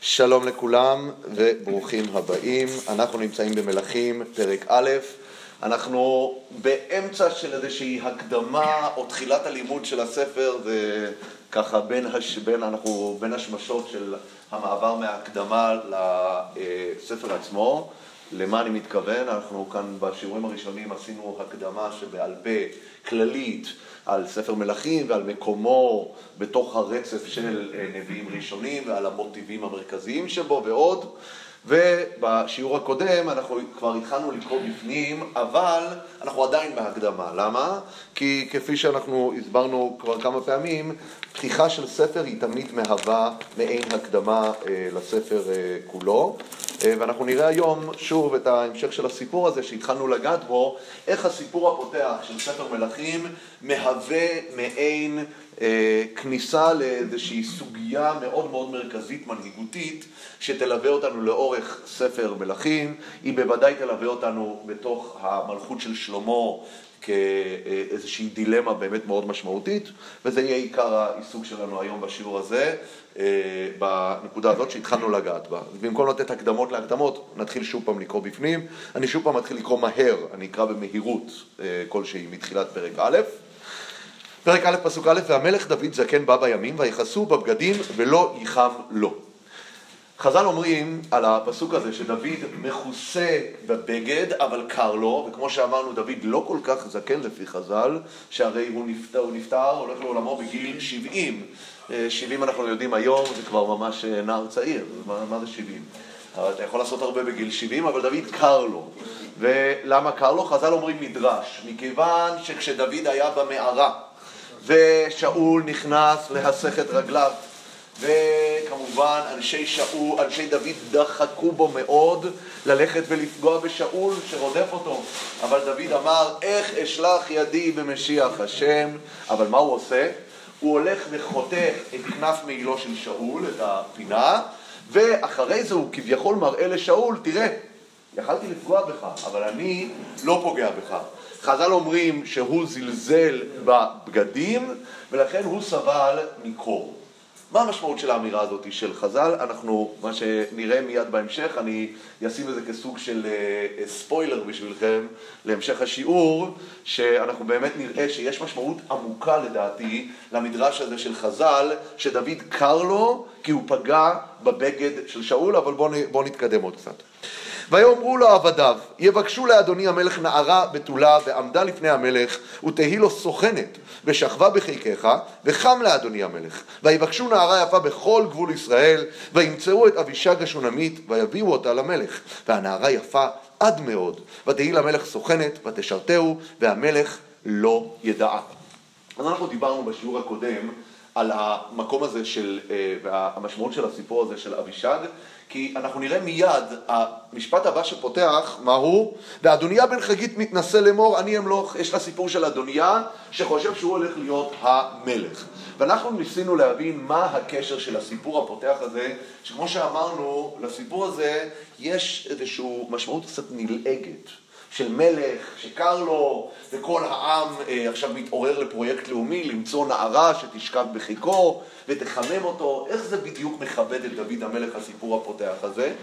שלום לכולם וברוכים הבאים. אנחנו נמצאים במלכים, פרק א', אנחנו באמצע של איזושהי הקדמה או תחילת הלימוד של הספר, זה ככה בין, הש... בין, אנחנו בין השמשות של המעבר מההקדמה לספר עצמו. למה אני מתכוון? אנחנו כאן בשיעורים הראשונים עשינו הקדמה שבעל פה כללית על ספר מלכים ועל מקומו בתוך הרצף של אה, נביאים ראשונים ועל המוטיבים המרכזיים שבו ועוד. ובשיעור הקודם אנחנו כבר התחלנו לקרוא בפנים, אבל אנחנו עדיין בהקדמה. למה? כי כפי שאנחנו הסברנו כבר כמה פעמים, פתיחה של ספר היא תמיד מהווה מעין הקדמה אה, לספר אה, כולו. אה, ואנחנו נראה היום שוב את ההמשך של הסיפור הזה שהתחלנו לגעת בו, איך הסיפור הפותח של ספר מלכים מהווה מעין אה, כניסה לאיזושהי סוגיה מאוד מאוד מרכזית מנהיגותית שתלווה אותנו לאורך ספר מלכים, היא בוודאי תלווה אותנו בתוך המלכות של שלמה כאיזושהי דילמה באמת מאוד משמעותית, וזה יהיה עיקר העיסוק שלנו היום בשיעור הזה, אה, בנקודה הזאת שהתחלנו לגעת בה. במקום לתת הקדמות להקדמות, נתחיל שוב פעם לקרוא בפנים. אני שוב פעם מתחיל לקרוא מהר, אני אקרא במהירות אה, כלשהי מתחילת פרק א'. פרק א', פסוק א', והמלך דוד זקן בא בימים, ויכסו בבגדים ולא ייחם לו. חז"ל אומרים על הפסוק הזה שדוד מכוסה בבגד אבל קר לו, וכמו שאמרנו דוד לא כל כך זקן לפי חז"ל, שהרי הוא נפטר, הוא נפטר, הולך לעולמו בגיל 70. 70 אה, אנחנו יודעים היום, זה כבר ממש אה, נער צעיר, מה, מה זה 70? אתה יכול לעשות הרבה בגיל 70, אבל דוד קר לו. ולמה קר לו? חז"ל אומרים מדרש, מכיוון שכשדוד היה במערה ושאול נכנס להסך את רגליו וכמובן אנשי שאול, אנשי דוד דחקו בו מאוד ללכת ולפגוע בשאול שרודף אותו. אבל דוד אמר, איך אשלח ידי במשיח השם? אבל מה הוא עושה? הוא הולך וחותך את כנף מעילו של שאול, את הפינה, ואחרי זה הוא כביכול מראה לשאול, תראה, יכלתי לפגוע בך, אבל אני לא פוגע בך. חז"ל אומרים שהוא זלזל בבגדים, ולכן הוא סבל מקור. מה המשמעות של האמירה הזאת של חז"ל? אנחנו, מה שנראה מיד בהמשך, אני אשים את זה כסוג של uh, ספוילר בשבילכם להמשך השיעור, שאנחנו באמת נראה שיש משמעות עמוקה לדעתי למדרש הזה של חז"ל, שדוד קר לו כי הוא פגע בבגד של שאול, אבל בואו בוא נתקדם עוד קצת. ויאמרו לו עבדיו, יבקשו לאדוני המלך נערה בתולה, ועמדה לפני המלך, ותהי לו סוכנת, ושכבה בחיקך, וחם לאדוני המלך. ויבקשו נערה יפה בכל גבול ישראל, וימצאו את אבישג השונמית, ויביאו אותה למלך. והנערה יפה עד מאוד, ותהי למלך סוכנת, ותשרתהו, והמלך לא ידעה. אז אנחנו דיברנו בשיעור הקודם על המקום הזה של, אה, והמשמעות של הסיפור הזה של אבישג, כי אנחנו נראה מיד, המשפט הבא שפותח, מה הוא? ואדוניה בן חגית מתנשא לאמור, אני אמלוך, יש לה סיפור של אדוניה, שחושב שהוא הולך להיות המלך. ואנחנו ניסינו להבין מה הקשר של הסיפור הפותח הזה, שכמו שאמרנו, לסיפור הזה יש איזושהי משמעות קצת נלעגת. של מלך שקר לו, וכל העם אה, עכשיו מתעורר לפרויקט לאומי, למצוא נערה שתשכב בחיקו ותחמם אותו. איך זה בדיוק מכבד את דוד המלך, הסיפור הפותח הזה?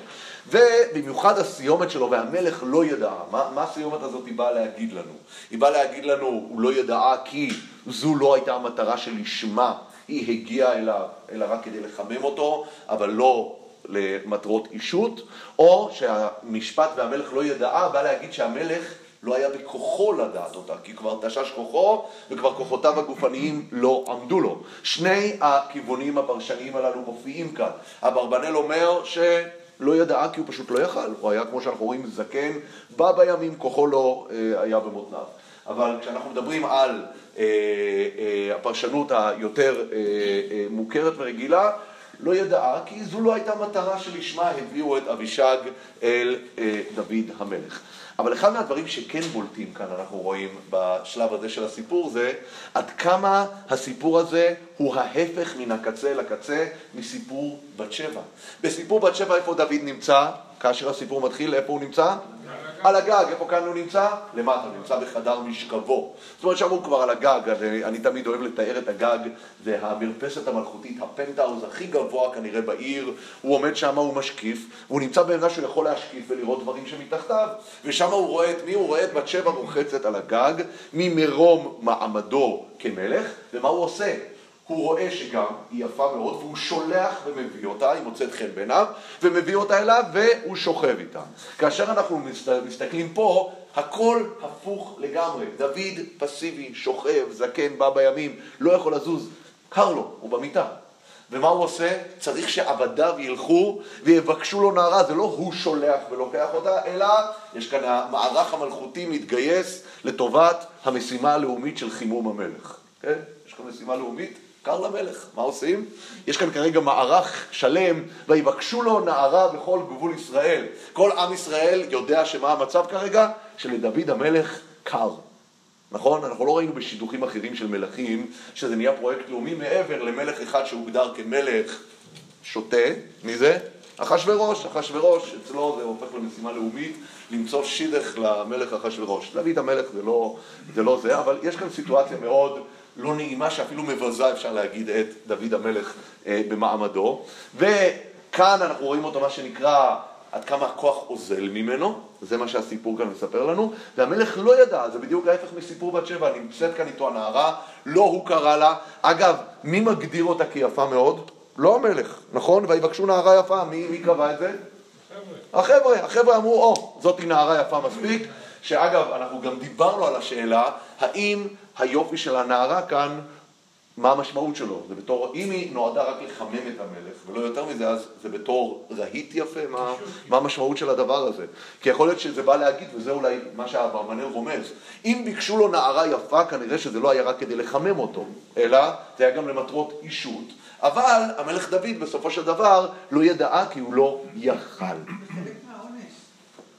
ובמיוחד הסיומת שלו, והמלך לא ידעה. מה, מה הסיומת הזאת היא באה להגיד לנו? היא באה להגיד לנו, הוא לא ידעה כי זו לא הייתה המטרה שלשמה היא הגיעה אליו, אלא רק כדי לחמם אותו, אבל לא למטרות אישות, או שהמשפט והמלך לא ידעה, בא להגיד שהמלך לא היה בכוחו לדעת אותה, כי כבר תשש כוחו וכבר כוחותיו הגופניים לא עמדו לו. שני הכיוונים הפרשניים הללו מופיעים כאן. אברבנאל אומר שלא ידעה כי הוא פשוט לא יכל, הוא היה כמו שאנחנו רואים זקן, בא בימים, כוחו לא אה, היה במותניו. אבל כשאנחנו מדברים על אה, אה, הפרשנות היותר אה, אה, מוכרת ורגילה, לא ידעה, כי זו לא הייתה מטרה שלשמה הביאו את אבישג אל אה, דוד המלך. אבל אחד מהדברים שכן בולטים כאן, אנחנו רואים בשלב הזה של הסיפור, זה עד כמה הסיפור הזה הוא ההפך מן הקצה לקצה מסיפור בת שבע. בסיפור בת שבע איפה דוד נמצא? כאשר הסיפור מתחיל, איפה הוא נמצא? על הגג, איפה כאן הוא נמצא? למטה, הוא נמצא בחדר משכבו. זאת אומרת, שם הוא כבר על הגג, אני, אני תמיד אוהב לתאר את הגג, זה המרפסת המלכותית, הפנטהאוז הכי גבוה כנראה בעיר, הוא עומד שם, הוא משקיף, והוא נמצא בעמדה שהוא יכול להשקיף ולראות דברים שמתחתיו, ושם הוא רואה את מי? הוא רואה את בת שבע רוחצת על הגג, ממרום מעמדו כמלך, ומה הוא עושה? הוא רואה שגם היא יפה מאוד, והוא שולח ומביא אותה, היא מוצאת חן בעיניו, ומביא אותה אליו, והוא שוכב איתה. כאשר אנחנו מסתכלים פה, הכל הפוך לגמרי. דוד פסיבי, שוכב, זקן, בא בימים, לא יכול לזוז, קר לו, הוא במיטה. ומה הוא עושה? צריך שעבדיו ילכו ויבקשו לו נערה. זה לא הוא שולח ולוקח אותה, אלא יש כאן המערך המלכותי מתגייס לטובת המשימה הלאומית של חימום המלך. כן? יש כאן משימה לאומית קר למלך, מה עושים? יש כאן כרגע מערך שלם, ויבקשו לו נערה בכל גבול ישראל. כל עם ישראל יודע שמה המצב כרגע? שלדוד המלך קר. נכון? אנחנו לא ראינו בשידוכים אחרים של מלכים שזה נהיה פרויקט לאומי מעבר למלך אחד שהוגדר כמלך שותה. מי זה? אחשורוש. אחשורוש, אצלו זה הופך למשימה לאומית למצוא שידך למלך אחשורוש. דוד המלך זה לא, זה לא זה, אבל יש כאן סיטואציה מאוד... לא נעימה שאפילו מבזה אפשר להגיד את דוד המלך אה, במעמדו. וכאן אנחנו רואים אותו מה שנקרא עד כמה הכוח אוזל ממנו, זה מה שהסיפור כאן מספר לנו, והמלך לא ידע, זה בדיוק ההפך מסיפור בת שבע, נמצאת כאן איתו הנערה, לא הוא קרא לה. אגב, מי מגדיר אותה כיפה מאוד? לא המלך, נכון? ויבקשו נערה יפה, מי, מי קבע את זה? החבר'ה. החבר'ה, החבר'ה אמרו, או, זאתי נערה יפה מספיק, שאגב, אנחנו גם דיברנו על השאלה, האם היופי של הנערה כאן, מה המשמעות שלו? זה בתור, אם היא נועדה רק לחמם את המלך, ולא יותר מזה, אז זה בתור רהיט יפה, מה, מה המשמעות של הדבר הזה? כי יכול להיות שזה בא להגיד, וזה אולי מה שהאברמנל רומז, אם ביקשו לו נערה יפה, כנראה שזה לא היה רק כדי לחמם אותו, אלא זה היה גם למטרות אישות. אבל המלך דוד בסופו של דבר לא ידעה כי הוא לא יכל.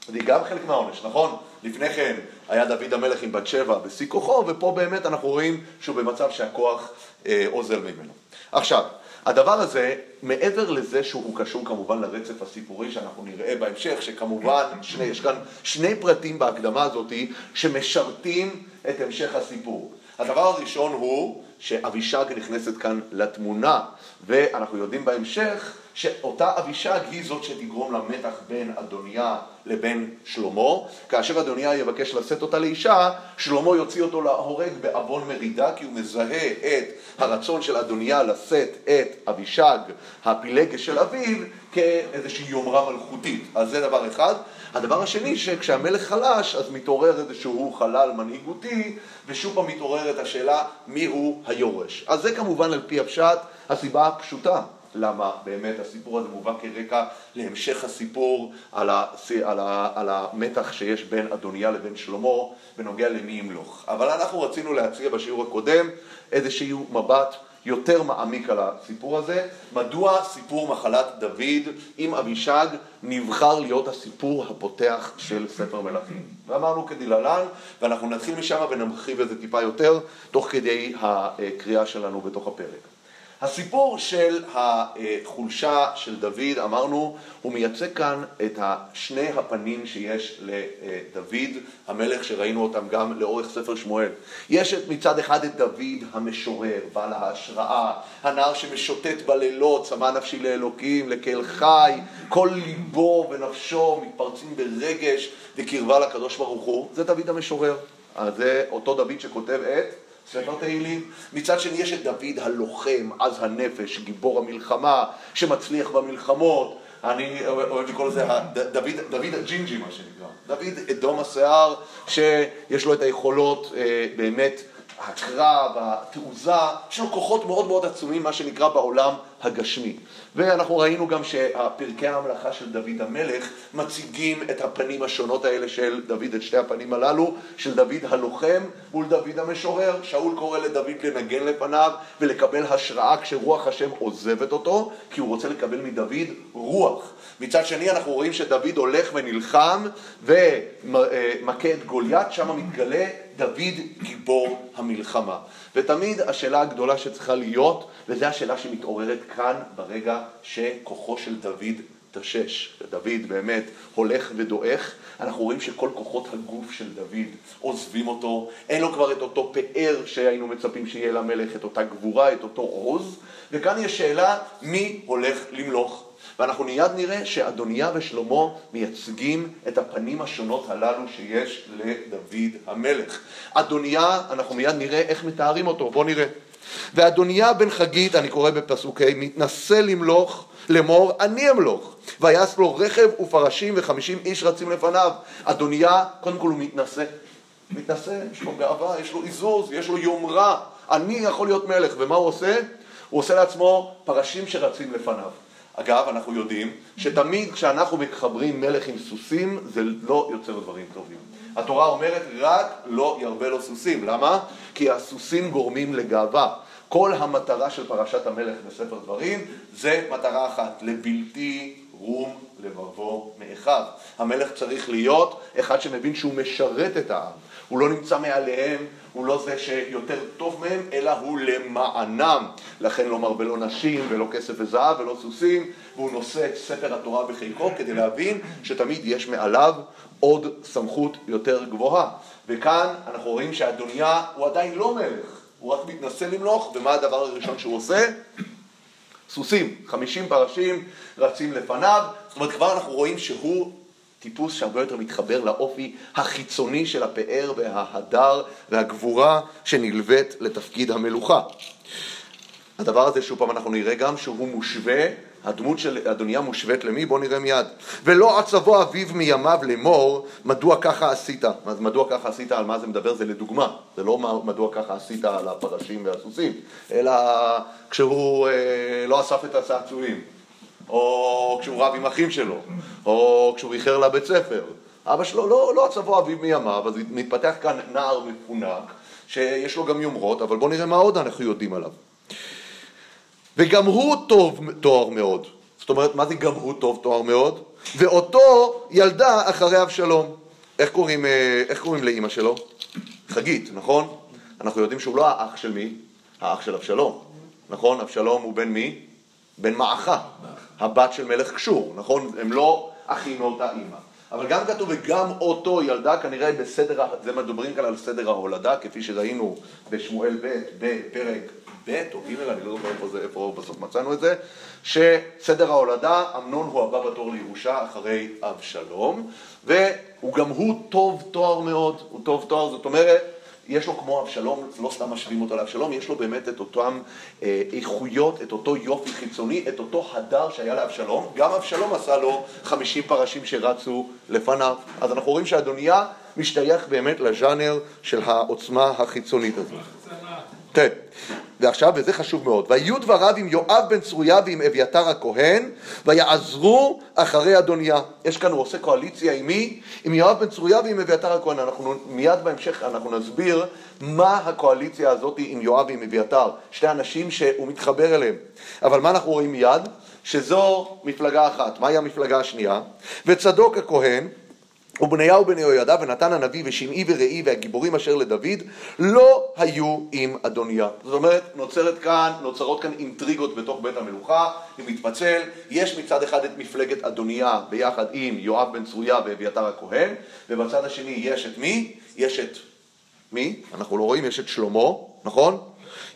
זה גם חלק מהעונש, נכון? לפני כן היה דוד המלך עם בת שבע בשיא כוחו, ופה באמת אנחנו רואים שהוא במצב שהכוח אה, עוזר ממנו. עכשיו, הדבר הזה, מעבר לזה שהוא קשור כמובן לרצף הסיפורי שאנחנו נראה בהמשך, שכמובן שני, יש כאן שני פרטים בהקדמה הזאת שמשרתים את המשך הסיפור. הדבר הראשון הוא שאבישג נכנסת כאן לתמונה, ואנחנו יודעים בהמשך שאותה אבישג היא זאת שתגרום למתח בין אדוניה לבין שלמה. כאשר אדוניה יבקש לשאת אותה לאישה, שלמה יוציא אותו להורג בעוון מרידה, כי הוא מזהה את הרצון של אדוניה לשאת את אבישג, הפילגש של אביו, כאיזושהי יומרה מלכותית. אז זה דבר אחד. הדבר השני, שכשהמלך חלש, אז מתעורר איזשהו חלל מנהיגותי, ושוב פעם מתעוררת השאלה מיהו היורש. אז זה כמובן על פי הפשט הסיבה הפשוטה. למה באמת הסיפור הזה מובא כרקע להמשך הסיפור על, הס... על, ה... על המתח שיש בין אדוניה לבין שלמה בנוגע למי ימלוך. אבל אנחנו רצינו להציע בשיעור הקודם איזשהו מבט יותר מעמיק על הסיפור הזה, מדוע סיפור מחלת דוד עם אבישג נבחר להיות הסיפור הפותח של ספר מלכים. ואמרנו כדלהלן, ואנחנו נתחיל משם ונרחיב את זה טיפה יותר, תוך כדי הקריאה שלנו בתוך הפרק. הסיפור של החולשה של דוד, אמרנו, הוא מייצג כאן את שני הפנים שיש לדוד המלך, שראינו אותם גם לאורך ספר שמואל. יש את מצד אחד את דוד המשורר, בעל ההשראה, הנער שמשוטט בלילות, צמא נפשי לאלוקים, לקהל חי, כל ליבו ונפשו מתפרצים ברגש וקרבה לקדוש ברוך הוא, זה דוד המשורר. זה אותו דוד שכותב את ספר תהילים. מצד שני יש את דוד הלוחם, עז הנפש, גיבור המלחמה, שמצליח במלחמות. אני אוהב לקרוא לזה דוד, דוד הג'ינג'י מה שנקרא. דוד אדום השיער, שיש לו את היכולות אה, באמת הקרב, התעוזה, יש לו כוחות מאוד מאוד עצומים, מה שנקרא בעולם הגשמי. ואנחנו ראינו גם שפרקי ההמלכה של דוד המלך מציגים את הפנים השונות האלה של דוד, את שתי הפנים הללו, של דוד הלוחם מול דוד המשורר. שאול קורא לדוד לנגן לפניו ולקבל השראה כשרוח השם עוזבת אותו, כי הוא רוצה לקבל מדוד רוח. מצד שני אנחנו רואים שדוד הולך ונלחם ומכה את גוליית, שם מתגלה דוד גיבור המלחמה. ותמיד השאלה הגדולה שצריכה להיות, וזו השאלה שמתעוררת כאן ברגע שכוחו של דוד תשש. דוד באמת הולך ודועך, אנחנו רואים שכל כוחות הגוף של דוד עוזבים אותו, אין לו כבר את אותו פאר שהיינו מצפים שיהיה למלך, את אותה גבורה, את אותו עוז, וכאן יש שאלה מי הולך למלוך. ואנחנו מיד נראה שאדוניה ושלמה מייצגים את הפנים השונות הללו שיש לדוד המלך. אדוניה, אנחנו מיד נראה איך מתארים אותו, בואו נראה. ואדוניה בן חגית, אני קורא בפסוק ה', מתנשא למלוך, לאמור, אני אמלוך. ויעש לו רכב ופרשים וחמישים איש רצים לפניו. אדוניה, קודם כל הוא מתנשא. מתנשא, יש לו גאווה, יש לו עיזוז, יש לו יומרה. אני יכול להיות מלך, ומה הוא עושה? הוא עושה לעצמו פרשים שרצים לפניו. אגב, אנחנו יודעים שתמיד כשאנחנו מחברים מלך עם סוסים, זה לא יוצר דברים טובים. התורה אומרת רק לא ירבה לו סוסים. למה? כי הסוסים גורמים לגאווה. כל המטרה של פרשת המלך בספר דברים זה מטרה אחת, לבלתי רום לבבו מאחיו. המלך צריך להיות אחד שמבין שהוא משרת את העם. הוא לא נמצא מעליהם, הוא לא זה שיותר טוב מהם, אלא הוא למענם. לכן לא מרבה נשים, ולא כסף וזהב, ולא סוסים, והוא נושא את ספר התורה בחיקו כדי להבין שתמיד יש מעליו עוד סמכות יותר גבוהה. וכאן אנחנו רואים שאדוניה הוא עדיין לא מלך, הוא רק מתנסה למלוך, ומה הדבר הראשון שהוא עושה? סוסים, חמישים פרשים רצים לפניו, זאת אומרת כבר אנחנו רואים שהוא טיפוס שהרבה יותר מתחבר לאופי החיצוני של הפאר וההדר והגבורה שנלווית לתפקיד המלוכה. הדבר הזה, שוב פעם אנחנו נראה גם שהוא מושווה, הדמות של אדוניה מושווית למי? בואו נראה מיד. ולא עצבו אביו מימיו לאמור, מדוע ככה עשית? אז מדוע ככה עשית, על מה זה מדבר? זה לדוגמה. זה לא מדוע ככה עשית על הפרשים והסוסים, אלא כשהוא אה, לא אסף את הצעצועים. או כשהוא רב עם אחים שלו, או כשהוא איחר לבית ספר. אבא שלו לא, לא עצבו אביו מימיו, אז מתפתח כאן נער מפונק, שיש לו גם יומרות, אבל בואו נראה מה עוד אנחנו יודעים עליו. וגם הוא טוב תואר מאוד. זאת אומרת, מה זה גם הוא טוב תואר מאוד? ואותו ילדה אחרי אבשלום. איך קוראים, אה, איך קוראים לאימא שלו? חגית, נכון? אנחנו יודעים שהוא לא האח של מי? האח של אבשלום. נכון? אבשלום הוא בן מי? בן מעכה. הבת של מלך קשור, נכון? הם לא אחים מאותה אימא. אבל גם כתוב וגם אותו ילדה כנראה בסדר, זה מדברים כאן על סדר ההולדה, כפי שראינו בשמואל ב' בפרק ב' או ג', אני לא זוכר איפה זה, איפה בסוף מצאנו את זה, שסדר ההולדה, אמנון הוא הבא בתור לירושה אחרי אבשלום, וגם הוא טוב תואר מאוד, הוא טוב תואר, זאת אומרת יש לו כמו אבשלום, לא סתם משווים אותו לאבשלום, יש לו באמת את אותן אה, איכויות, את אותו יופי חיצוני, את אותו הדר שהיה לאבשלום. גם אבשלום עשה לו חמישים פרשים שרצו לפניו. אז אנחנו רואים שאדוניה משתייך באמת לז'אנר של העוצמה החיצונית הזאת. ועכשיו, וזה חשוב מאוד, ויהיו דבריו עם יואב בן צרויה ועם אביתר הכהן, ויעזרו אחרי אדוניה. יש כאן, הוא עושה קואליציה עם מי? עם יואב בן צרויה ועם אביתר הכהן. אנחנו מיד בהמשך, אנחנו נסביר מה הקואליציה הזאת עם יואב ועם אביתר. שתי אנשים שהוא מתחבר אליהם. אבל מה אנחנו רואים מיד? שזו מפלגה אחת. מהי המפלגה השנייה? וצדוק הכהן ובניהו בן יהוידע ונתן הנביא ושמעי ורעי והגיבורים אשר לדוד לא היו עם אדוניה. זאת אומרת, נוצרת כאן, נוצרות כאן אינטריגות בתוך בית המלוכה, היא מתפצל, יש מצד אחד את מפלגת אדוניה ביחד עם יואב בן צרויה ואביתר הכהן, ובצד השני יש את מי? יש את מי? אנחנו לא רואים, יש את שלמה, נכון?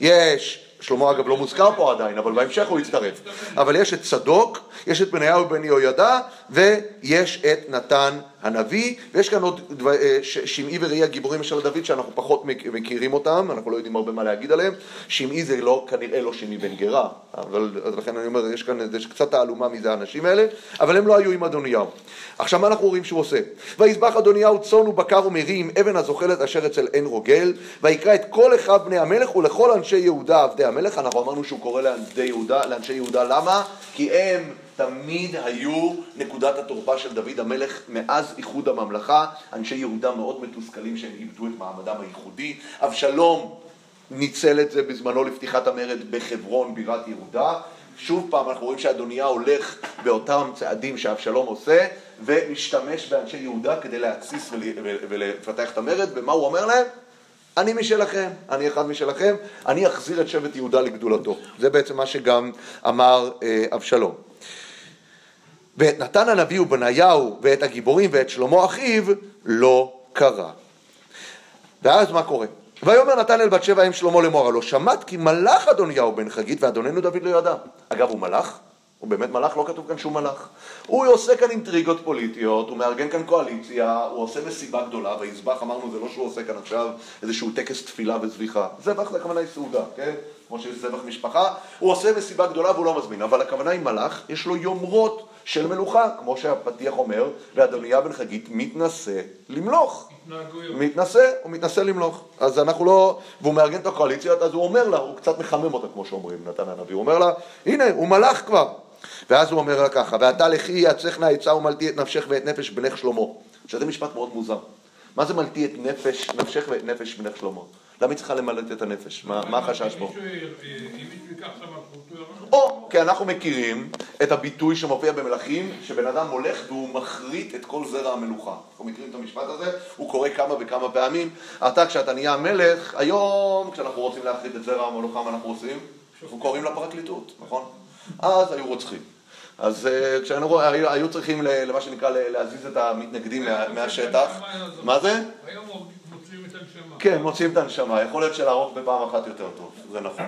יש שלמה אגב לא מוזכר פה עדיין, אבל בהמשך הוא יצטרף. אבל יש את צדוק, יש את בניהו בן יהוידע, ויש את נתן הנביא, ויש כאן עוד אה, שמעי וראי הגיבורים של דוד שאנחנו פחות מכירים אותם, אנחנו לא יודעים הרבה מה להגיד עליהם. שמעי זה לא, כנראה לא שמעי בן גרה, אבל אז לכן אני אומר, יש כאן יש קצת תעלומה מזה האנשים האלה, אבל הם לא היו עם אדוניהו. עכשיו מה אנחנו רואים שהוא עושה? ויזבח אדוניהו צאן ובקר ומרי עם אבן הזוחלת אשר אצל עין רוגל, ויקרא את כל אחיו בני המלך ולכל אנשי יהודה עבדי המלך, אנחנו אמרנו שהוא קורא לאנשי יהודה, לאנשי יהודה למה? כי הם תמיד היו נקודת התורפה של דוד המלך מאז איחוד הממלכה. אנשי יהודה מאוד מתוסכלים שהם איבדו את מעמדם הייחודי. אבשלום ניצל את זה בזמנו לפתיחת המרד בחברון, בירת יהודה. שוב פעם אנחנו רואים שאדוניה הולך באותם צעדים שאבשלום עושה ומשתמש באנשי יהודה כדי להתסיס ולפתח את המרד, ומה הוא אומר להם? אני משלכם, אני אחד משלכם, אני אחזיר את שבט יהודה לגדולתו. זה בעצם מה שגם אמר אה, אבשלום. ואת נתן הנביא ובניהו ואת הגיבורים ואת שלמה אחיו לא קרא. ואז מה קורה? ויאמר נתן אל בת שבע אם שלמה לאמור הלא שמעת כי מלאך אדוניהו בן חגית ואדוננו דוד לא ידע. אגב הוא מלאך? הוא באמת מלאך? לא כתוב כאן שהוא מלאך. הוא עושה כאן אינטריגות פוליטיות, הוא מארגן כאן קואליציה, הוא עושה מסיבה גדולה, ויזבח אמרנו זה לא שהוא עושה כאן עכשיו איזשהו טקס תפילה וזביחה. זבח זה הכוונה היא סעודה, כן? כמו שיש זבח משפחה, הוא עושה מסיבה גדולה והוא לא מזמין, אבל הכוונה היא מלאך, יש לו יומרות של מלוכה, כמו שהפתיח אומר, ואדוניה בן חגית מתנשא למלוך. מתנשא, הוא מתנשא למלוך. אז אנחנו לא, והוא מארגן את הקואליציות, אז הוא אומר לה, הוא קצת מחמם אותה כמו שאומרים, נתן הנביא, הוא אומר לה, הנה, הוא מלאך כבר. ואז הוא אומר לה ככה, ואתה לכי יעצך נא עצה ומלתי את נפשך ואת נפש בנך שלמה. שזה משפט מאוד מוזר. מה זה מלתי את נפש, נפשך ואת נפש בנך שלמה? למה היא צריכה למלט את הנפש? מה החשש פה? או, כי אנחנו מכירים את הביטוי שמופיע במלכים, שבן אדם הולך והוא מחריט את כל זרע המלוכה. אנחנו מכירים את המשפט הזה, הוא קורא כמה וכמה פעמים. אתה, כשאתה נהיה המלך, היום, כשאנחנו רוצים להחריט את זרע המלוכה, מה אנחנו עושים? אנחנו קוראים לפרקליטות, נכון? אז היו רוצחים. אז uh, כשהיינו, היו, צריכים למה שנקרא להזיז את המתנגדים מהשטח. מה זה? היום את הנשמה. כן, מוציאים את הנשמה. יכול להיות שלהרוג בפעם אחת יותר טוב, זה נכון.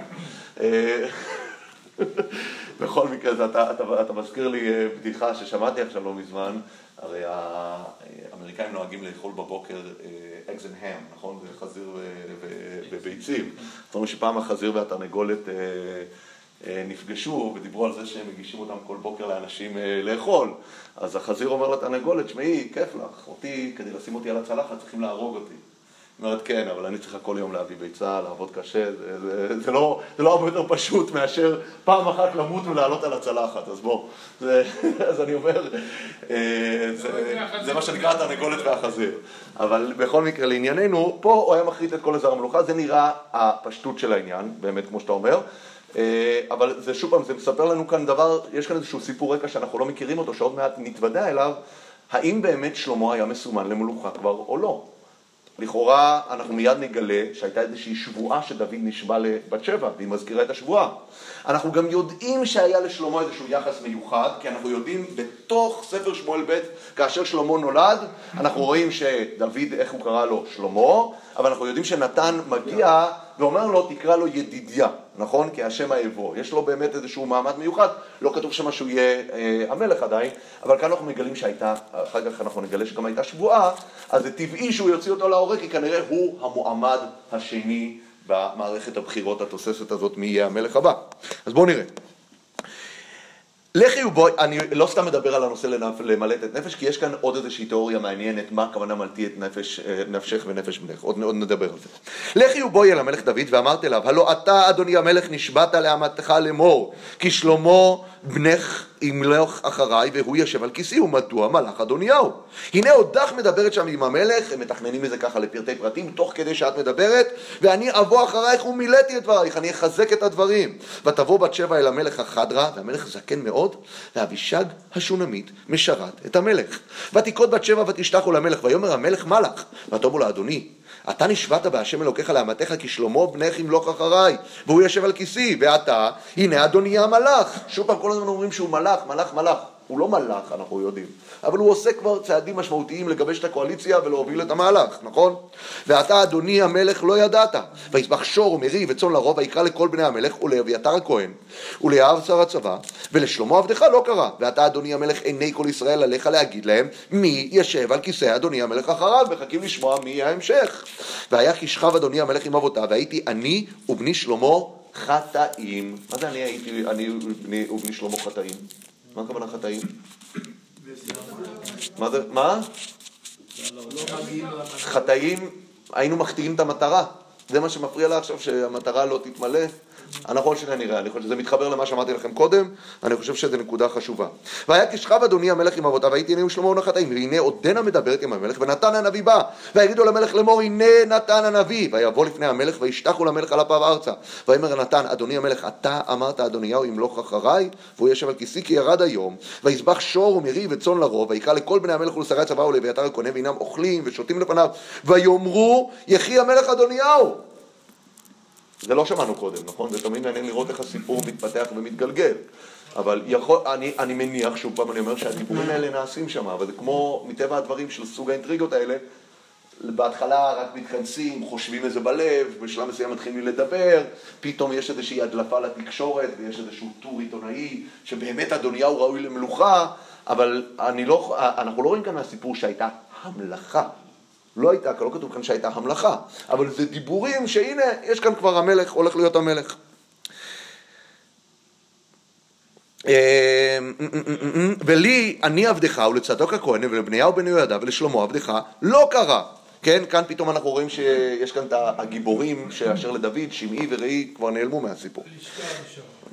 אה, בכל מקרה, אתה, אתה, אתה מזכיר לי אה, בדיחה ששמעתי עכשיו לא מזמן, הרי האמריקאים נוהגים לאכול בבוקר eggs and ham, נכון? זה חזיר וביצים. זאת אומרת שפעם החזיר והתרנגולת אה, נפגשו ודיברו על זה שהם מגישים אותם כל בוקר לאנשים אה, לאכול. אז החזיר אומר לתרנגולת, שמעי, כיף לך, אותי, כדי לשים אותי על הצלחת צריכים להרוג אותי. אומרת, כן, אבל אני צריכה כל יום להביא ביצה, לעבוד קשה, זה, זה, זה, לא, זה לא הרבה יותר פשוט מאשר פעם אחת למות ולעלות על הצלחת, אז בוא. זה, אז אני אומר, אה, זה, זה מה שנקרא התרנגולת והחזיר. אבל בכל מקרה, לענייננו, פה הוא היה מחריט את כל אזר המלוכה, זה נראה הפשטות של העניין, באמת, כמו שאתה אומר. אה, אבל זה שוב פעם, זה מספר לנו כאן דבר, יש כאן איזשהו סיפור רקע שאנחנו לא מכירים אותו, שעוד מעט נתוודע אליו, האם באמת שלמה היה מסומן למלוכה כבר או לא. לכאורה אנחנו מיד נגלה שהייתה איזושהי שבועה שדוד נשבע לבת שבע, והיא מזכירה את השבועה. אנחנו גם יודעים שהיה לשלמה איזשהו יחס מיוחד, כי אנחנו יודעים בתוך ספר שמואל ב', כאשר שלמה נולד, אנחנו רואים שדוד, איך הוא קרא לו? שלמה, אבל אנחנו יודעים שנתן מגיע ואומר לו, תקרא לו ידידיה, נכון? כי השם האבו. יש לו באמת איזשהו מעמד מיוחד, לא כתוב שמה שהוא יהיה אה, המלך עדיין, אבל כאן אנחנו מגלים שהייתה, אחר כך אנחנו נגלה שגם הייתה שבועה, אז זה טבעי שהוא יוציא אותו להורג, כי כנראה הוא המועמד השני במערכת הבחירות התוססת הזאת מי יהיה המלך הבא. אז בואו נראה. לכי ובואי, אני לא סתם מדבר על הנושא למלט את נפש, כי יש כאן עוד איזושהי תיאוריה מעניינת, מה הכוונה מלטי את נפש, אה, נפשך ונפש בנך, עוד, עוד נדבר על זה. לכי ובואי אל המלך דוד ואמרת אליו, הלא אתה אדוני המלך נשבעת לאמתך לאמור, כי שלמה בנך ימלוך אחריי והוא יושב על כיסי, ומדוע מלאך אדוניהו? הנה עודך מדברת שם עם המלך, הם מתכננים את זה ככה לפרטי פרטים, תוך כדי שאת מדברת, ואני אבוא אחרייך ומילאתי את דברייך, אני אחזק את הדברים. ותבוא בת שבע אל המלך החדרה, והמלך זקן מאוד, ואבישג השונמית משרת את המלך. ותיקוד בת שבע ותשתחו למלך, ויאמר המלך מלאך, ותאמרו לה אדוני, אתה נשבעת בהשם אלוקיך לאמתך כי שלמה בנך ימלוך אחריי והוא יושב על כיסי ואתה הנה אדוני המלאך. שוב פעם כל הזמן אומרים שהוא מלאך, מלאך, מלאך הוא לא מלאך, אנחנו יודעים, אבל הוא עושה כבר צעדים משמעותיים לגבש את הקואליציה ולהוביל את המהלך, נכון? ואתה, אדוני המלך, לא ידעת. ויסבח שור ומרי וצאן לרוב, ויקרא לכל בני המלך ולאביתר הכהן, וליאב שר הצבא, ולשלמה עבדך לא קרא. ואתה, אדוני המלך, עיני כל ישראל עליך להגיד להם, מי ישב על כיסא אדוני המלך אחריו, מחכים לשמוע מי יהיה ההמשך. והיה כי שכב אדוני המלך עם אבותיו, והייתי אני ובני שלמה חטאים. מה זה אני הייתי, אני ובני שלמה חטאים? מה הכוונה חטאים? מה זה, מה? חטאים, היינו מחטיאים את המטרה. זה מה שמפריע לה עכשיו, שהמטרה לא תתמלא. הנכון שנייה נראה, אני חושב שזה מתחבר למה שאמרתי לכם קודם, אני חושב שזו נקודה חשובה. והיה כשכב אדוני המלך עם אבותיו, והייתי הנה עם שלמה ונחתאים, והנה עודנה מדברת עם המלך, ונתן הנביא בא, ויגידו למלך לאמור, הנה נתן הנביא, ויבוא לפני המלך, וישתחו למלך על אפיו ארצה. ויאמר נתן, אדוני המלך, אתה אמרת אדוניהו ימלוך אחריי, והוא ישב על כיסי כי ירד היום, ויזבח שור ומרי וצאן לרוב, ויקרא לכל בני המלך ולשרי הצבא ולאביתר הכהן, והנם אוכלים ושותים לפניו, ויאמרו, יחי המלך אדוניהו. זה לא שמענו קודם, נכון? זה תמיד מעניין לראות איך הסיפור מתפתח ומתגלגל. אבל יכול, אני, אני מניח, שוב פעם אני אומר שהדיבורים האלה נעשים שם, אבל זה כמו מטבע הדברים של סוג האינטריגות האלה, בהתחלה רק מתכנסים, חושבים איזה בלב, בשלב מסוים מתחילים לדבר, פתאום יש איזושהי הדלפה לתקשורת ויש איזשהו טור עיתונאי שבאמת אדוניהו ראוי למלוכה, אבל לא, אנחנו לא רואים כאן מהסיפור שהייתה המלאכה. לא הייתה, לא כתוב כאן שהייתה המלאכה, אבל זה דיבורים שהנה, יש כאן כבר המלך, הולך להיות המלך. אמ, ולי, אני עבדך ולצדוק הכהן ולבניהו בן יהוידע ולשלמה עבדך לא קרה. כן, כאן פתאום אנחנו רואים שיש כאן את הגיבורים שאשר לדוד, שמעי וראי כבר נעלמו מהסיפור.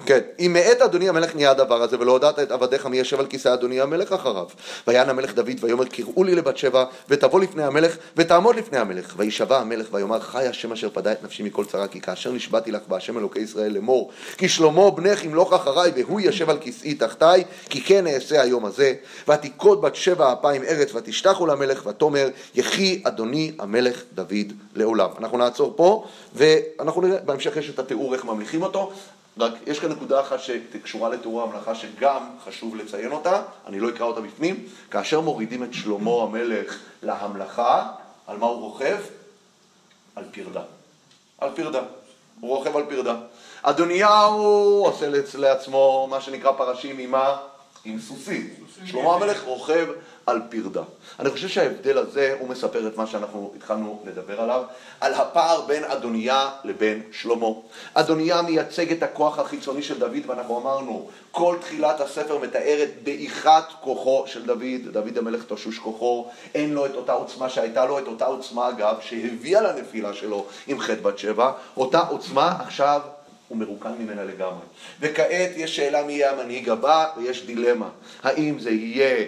כן, אם מאת אדוני המלך נהיה הדבר הזה, ולא הודעת את עבדיך מי ישב על כיסא אדוני המלך אחריו. ויען המלך דוד ויאמר קראו לי לבת שבע, ותבוא לפני המלך, ותעמוד לפני המלך. וישבע המלך ויאמר חי השם אשר פדה את נפשי מכל צרה, כי כאשר נשבעתי לך בהשם אלוקי ישראל לאמור, כי שלמה בנך ימלוך אחריי, והוא ישב על כיסאי תחתיי, כי כן אעשה היום הזה. ותיכוד בת שבע אפיים ארץ, ותשתחו למלך, ותאמר יחי אדוני המלך דוד לעולם. אנחנו נעצור פה, ואנחנו נראה, בהמשך יש את התיאור איך ממליכים אותו. רק יש כאן נקודה אחת שקשורה לתיאור המלאכה שגם חשוב לציין אותה, אני לא אקרא אותה בפנים, כאשר מורידים את שלמה המלך להמלכה, על מה הוא רוכב? על פרדה. על פרדה. הוא רוכב על פרדה. אדוניהו עושה לעצמו מה שנקרא פרשים עם מה? עם סוסים. שלמה המלך רוכב על פרדה. אני חושב שההבדל הזה, הוא מספר את מה שאנחנו התחלנו לדבר עליו, על הפער בין אדוניה לבין שלמה. אדוניה מייצג את הכוח החיצוני של דוד, ואנחנו אמרנו, כל תחילת הספר מתארת דעיכת כוחו של דוד, דוד המלך תשוש כוחו, אין לו את אותה עוצמה שהייתה לו, את אותה עוצמה אגב, שהביאה לנפילה שלו עם חטא בת שבע, אותה עוצמה עכשיו הוא מרוקן ממנה לגמרי. וכעת יש שאלה מי יהיה המנהיג הבא, ויש דילמה. האם זה יהיה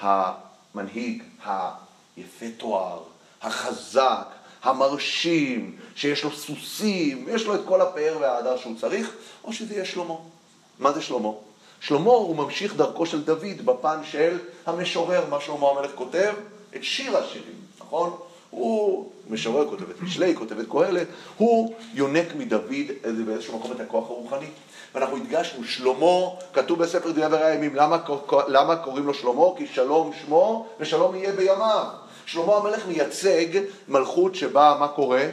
המנהיג היפה תואר, החזק, המרשים, שיש לו סוסים, יש לו את כל הפאר וההדר שהוא צריך, או שזה יהיה שלמה. מה זה שלמה? שלמה הוא ממשיך דרכו של דוד בפן של המשורר, מה שלמה המלך כותב, את שיר השירים, נכון? הוא משורר, כותב את משלי, כותב את קהלת, הוא יונק מדוד באיזשהו מקום את הכוח הרוחני. ואנחנו הדגשנו, שלמה, כתוב בספר דברי הימים, למה, למה קוראים לו שלמה? כי שלום שמו ושלום יהיה בימיו. שלמה המלך מייצג מלכות שבה, מה קורה?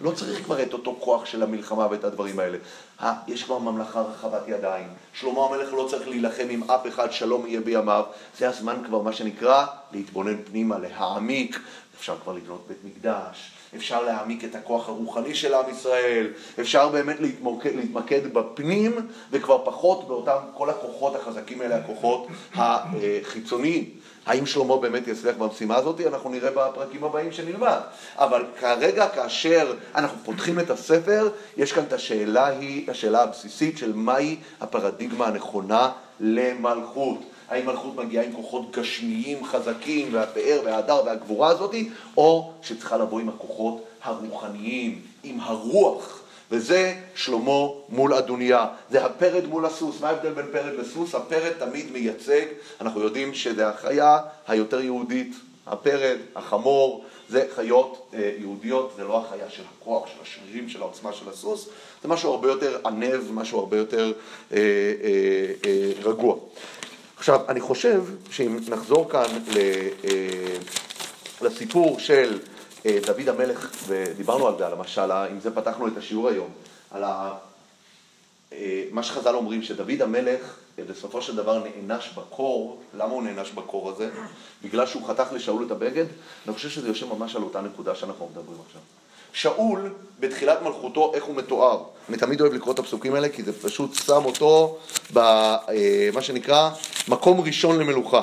לא צריך כבר את אותו כוח של המלחמה ואת הדברים האלה. ها, יש כבר ממלכה רחבת ידיים. שלמה המלך לא צריך להילחם עם אף אחד, שלום יהיה בימיו. זה הזמן כבר, מה שנקרא, להתבונן פנימה, להעמיק. אפשר כבר לבנות בית מקדש, אפשר להעמיק את הכוח הרוחני של עם ישראל, אפשר באמת להתמקד, להתמקד בפנים וכבר פחות באותם כל הכוחות החזקים האלה, הכוחות החיצוניים. האם שלמה באמת יצליח במשימה הזאת? אנחנו נראה בפרקים הבאים שנלמד. אבל כרגע, כאשר אנחנו פותחים את הספר, יש כאן את השאלה, היא השאלה הבסיסית של מהי הפרדיגמה הנכונה למלכות. האם מלכות מגיעה עם כוחות גשמיים חזקים, והפאר וההדר והגבורה הזאת, או שצריכה לבוא עם הכוחות הרוחניים, עם הרוח. וזה שלמה מול אדוניה. זה הפרד מול הסוס. מה ההבדל בין פרד לסוס? הפרד תמיד מייצג, אנחנו יודעים שזה החיה היותר יהודית. הפרד, החמור, זה חיות אה, יהודיות, זה לא החיה של הכוח, של השרירים, של העוצמה של הסוס, זה משהו הרבה יותר ענב, משהו הרבה יותר אה, אה, אה, רגוע. עכשיו, אני חושב שאם נחזור כאן אה, לסיפור של אה, דוד המלך, ודיברנו על זה, על המשל, עם זה פתחנו את השיעור היום, על. אה, מה שחז"ל אומרים, שדוד המלך בסופו של דבר נענש בקור, למה הוא נענש בקור הזה? בגלל שהוא חתך לשאול את הבגד? אני חושב שזה יושב ממש על אותה נקודה שאנחנו מדברים עכשיו. שאול, בתחילת מלכותו, איך הוא מתואר? אני תמיד אוהב לקרוא את הפסוקים האלה, כי זה פשוט שם אותו במה אה, שנקרא מקום ראשון למלוכה.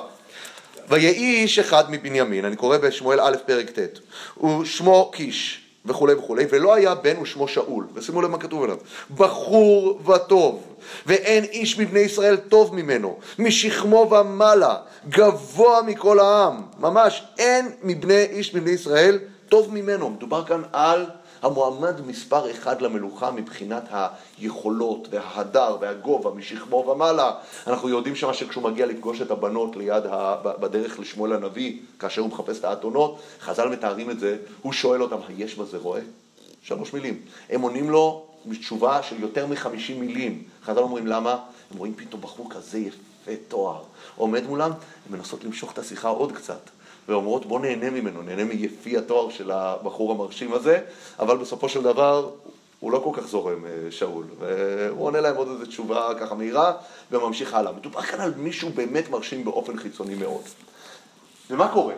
ויהי איש אחד מבנימין, אני קורא בשמואל א' פרק ט', ושמו קיש, וכולי וכולי, ולא היה בן ושמו שאול, ושימו לב מה כתוב עליו, בחור וטוב, ואין איש מבני ישראל טוב ממנו, משכמו ומעלה, גבוה מכל העם, ממש אין מבני איש מבני ישראל טוב ממנו, מדובר כאן על המועמד מספר אחד למלוכה מבחינת היכולות וההדר והגובה משכמו ומעלה. אנחנו יודעים שמה שכשהוא מגיע לפגוש את הבנות ליד, ה... בדרך לשמואל הנביא, כאשר הוא מחפש את האתונות, חז"ל מתארים את זה, הוא שואל אותם, היש בזה רואה? שלוש מילים. הם עונים לו בתשובה של יותר מחמישים מילים. חז"ל אומרים למה? הם רואים פתאום בחור כזה יפה תואר. עומד מולם, הם מנסות למשוך את השיחה עוד קצת. ואומרות בוא נהנה ממנו, נהנה מיפי התואר של הבחור המרשים הזה, אבל בסופו של דבר הוא לא כל כך זורם, אה, שאול. והוא עונה להם עוד איזו תשובה ככה מהירה, וממשיך הלאה. מדובר כאן על מישהו באמת מרשים באופן חיצוני מאוד. ומה קורה?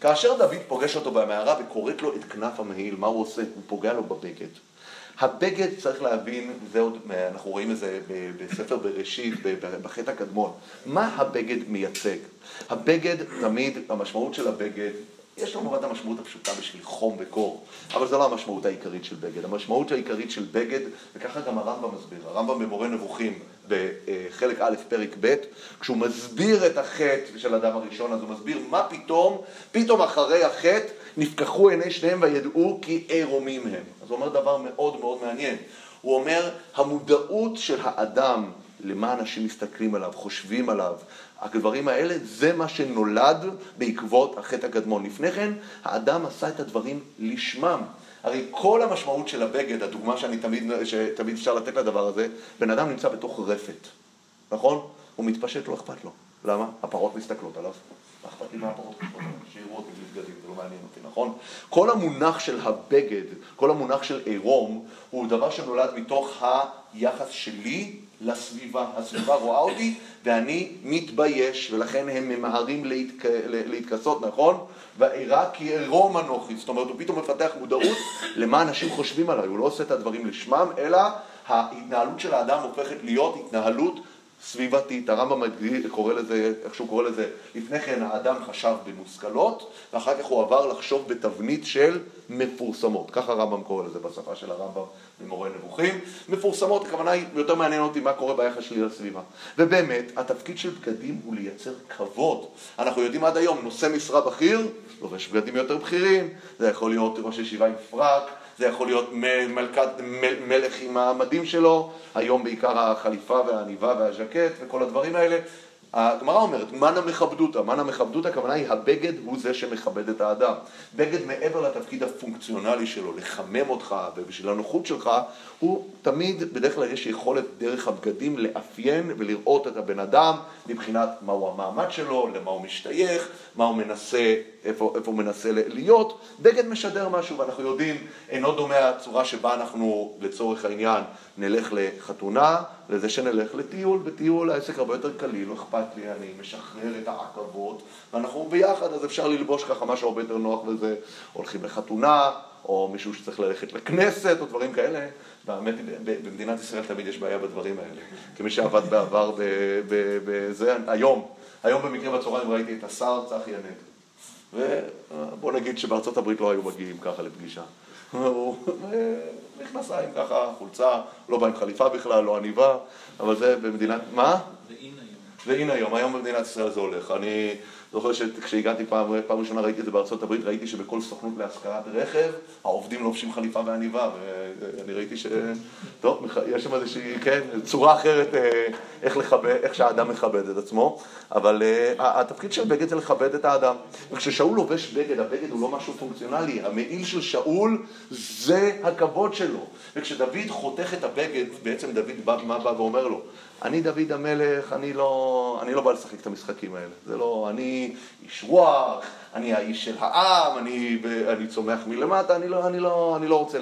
כאשר דוד פוגש אותו במערה וכורת לו את כנף המעיל, מה הוא עושה? הוא פוגע לו בבגד. הבגד, צריך להבין, זה עוד, אנחנו רואים את זה בספר בראשית, בחטא הקדמון, מה הבגד מייצג? הבגד, תמיד, המשמעות של הבגד, יש לנו את המשמעות הפשוטה בשביל חום וקור, אבל זו לא המשמעות העיקרית של בגד. המשמעות העיקרית של בגד, וככה גם הרמב"ם מסביר, הרמב"ם במורה נבוכים בחלק א', פרק ב', כשהוא מסביר את החטא של אדם הראשון, אז הוא מסביר מה פתאום, פתאום אחרי החטא נפקחו עיני שניהם וידעו כי עירומים הם. הוא אומר דבר מאוד מאוד מעניין. הוא אומר, המודעות של האדם למה אנשים מסתכלים עליו, חושבים עליו, הדברים האלה, זה מה שנולד בעקבות החטא הקדמון. לפני כן, האדם עשה את הדברים לשמם. הרי כל המשמעות של הבגד, הדוגמה שאני תמיד, שתמיד אפשר לתת לדבר הזה, בן אדם נמצא בתוך רפת, נכון? הוא מתפשט, לא אכפת לו. למה? הפרות מסתכלות עליו. מה אכפת לי עליו? שיראו אותי בבגדים, זה לא מעניין אותי, נכון? כל המונח של הבגד, כל המונח של עירום, הוא דבר שנולד מתוך היחס שלי לסביבה. הסביבה רואה אותי ואני מתבייש, ולכן הם ממהרים להתק... להתכסות, נכון? ואירע כי עירום אנוכי, זאת אומרת, הוא פתאום מפתח מודעות למה אנשים חושבים עליי, הוא לא עושה את הדברים לשמם, אלא ההתנהלות של האדם הופכת להיות התנהלות סביבתית, הרמב"ם קורא לזה, איך שהוא קורא לזה, לפני כן האדם חשב במושכלות, ואחר כך הוא עבר לחשוב בתבנית של מפורסמות. ככה הרמב"ם קורא לזה בשפה של הרמב"ם במורה נבוכים. מפורסמות, הכוונה היא, יותר מעניין אותי מה קורה ביחס שלי לסביבה. ובאמת, התפקיד של בגדים הוא לייצר כבוד. אנחנו יודעים עד היום, נושא משרה בכיר, לובש בגדים יותר בכירים, זה יכול להיות ראש ישיבה עם פרק, זה יכול להיות מלכת, מלך עם המדים שלו, היום בעיקר החליפה והעניבה והז'קט וכל הדברים האלה. הגמרא אומרת, מנה מכבדותא, מנה מכבדותא, הכוונה היא הבגד הוא זה שמכבד את האדם. בגד מעבר לתפקיד הפונקציונלי שלו, לחמם אותך ובשביל הנוחות שלך, הוא תמיד, בדרך כלל יש יכולת דרך הבגדים לאפיין ולראות את הבן אדם מבחינת מהו המעמד שלו, למה הוא משתייך, מה הוא מנסה, איפה, איפה הוא מנסה להיות. בגד משדר משהו ואנחנו יודעים, אינו דומה הצורה שבה אנחנו לצורך העניין נלך לחתונה, לזה שנלך לטיול. בטיול העסק הרבה יותר קליל, לא אכפת לי, אני משחרר את העכבות ואנחנו ביחד, אז אפשר ללבוש ככה משהו הרבה יותר נוח וזה, הולכים לחתונה. או מישהו שצריך ללכת לכנסת, או דברים כאלה. היא, במדינת ישראל תמיד יש בעיה בדברים האלה. כמי שעבד בעבר בזה, היום, היום במקרה בצהריים ראיתי את השר צחי הנגב. ובוא נגיד שבארצות הברית לא היו מגיעים ככה לפגישה. הוא מכנסיים ככה, חולצה, לא בא עם חליפה בכלל, לא עניבה, אבל זה במדינת... מה? זה אין היום. זה אין היום, היום במדינת ישראל זה הולך. אני... זוכר שכשהגעתי פעם, פעם ראשונה ראיתי את זה בארצות הברית, ראיתי שבכל סוכנות להשכרת רכב, העובדים לובשים חליפה ועניבה, ואני ראיתי ש... טוב, יש שם איזושהי, כן, צורה אחרת אה, איך, לכבד, איך שהאדם מכבד את עצמו, אבל uh, התפקיד של בגד זה לכבד את האדם. וכששאול לובש בגד, הבגד הוא לא משהו פונקציונלי, המעיל של שאול זה הכבוד שלו. וכשדוד חותך את הבגד, בעצם דוד בא, מה בא ואומר לו? אני דוד המלך, אני לא, אני לא בא לשחק את המשחקים האלה. זה לא, אני איש רוח, אני האיש של העם, אני, אני צומח מלמטה, אני לא, אני, לא, אני לא רוצה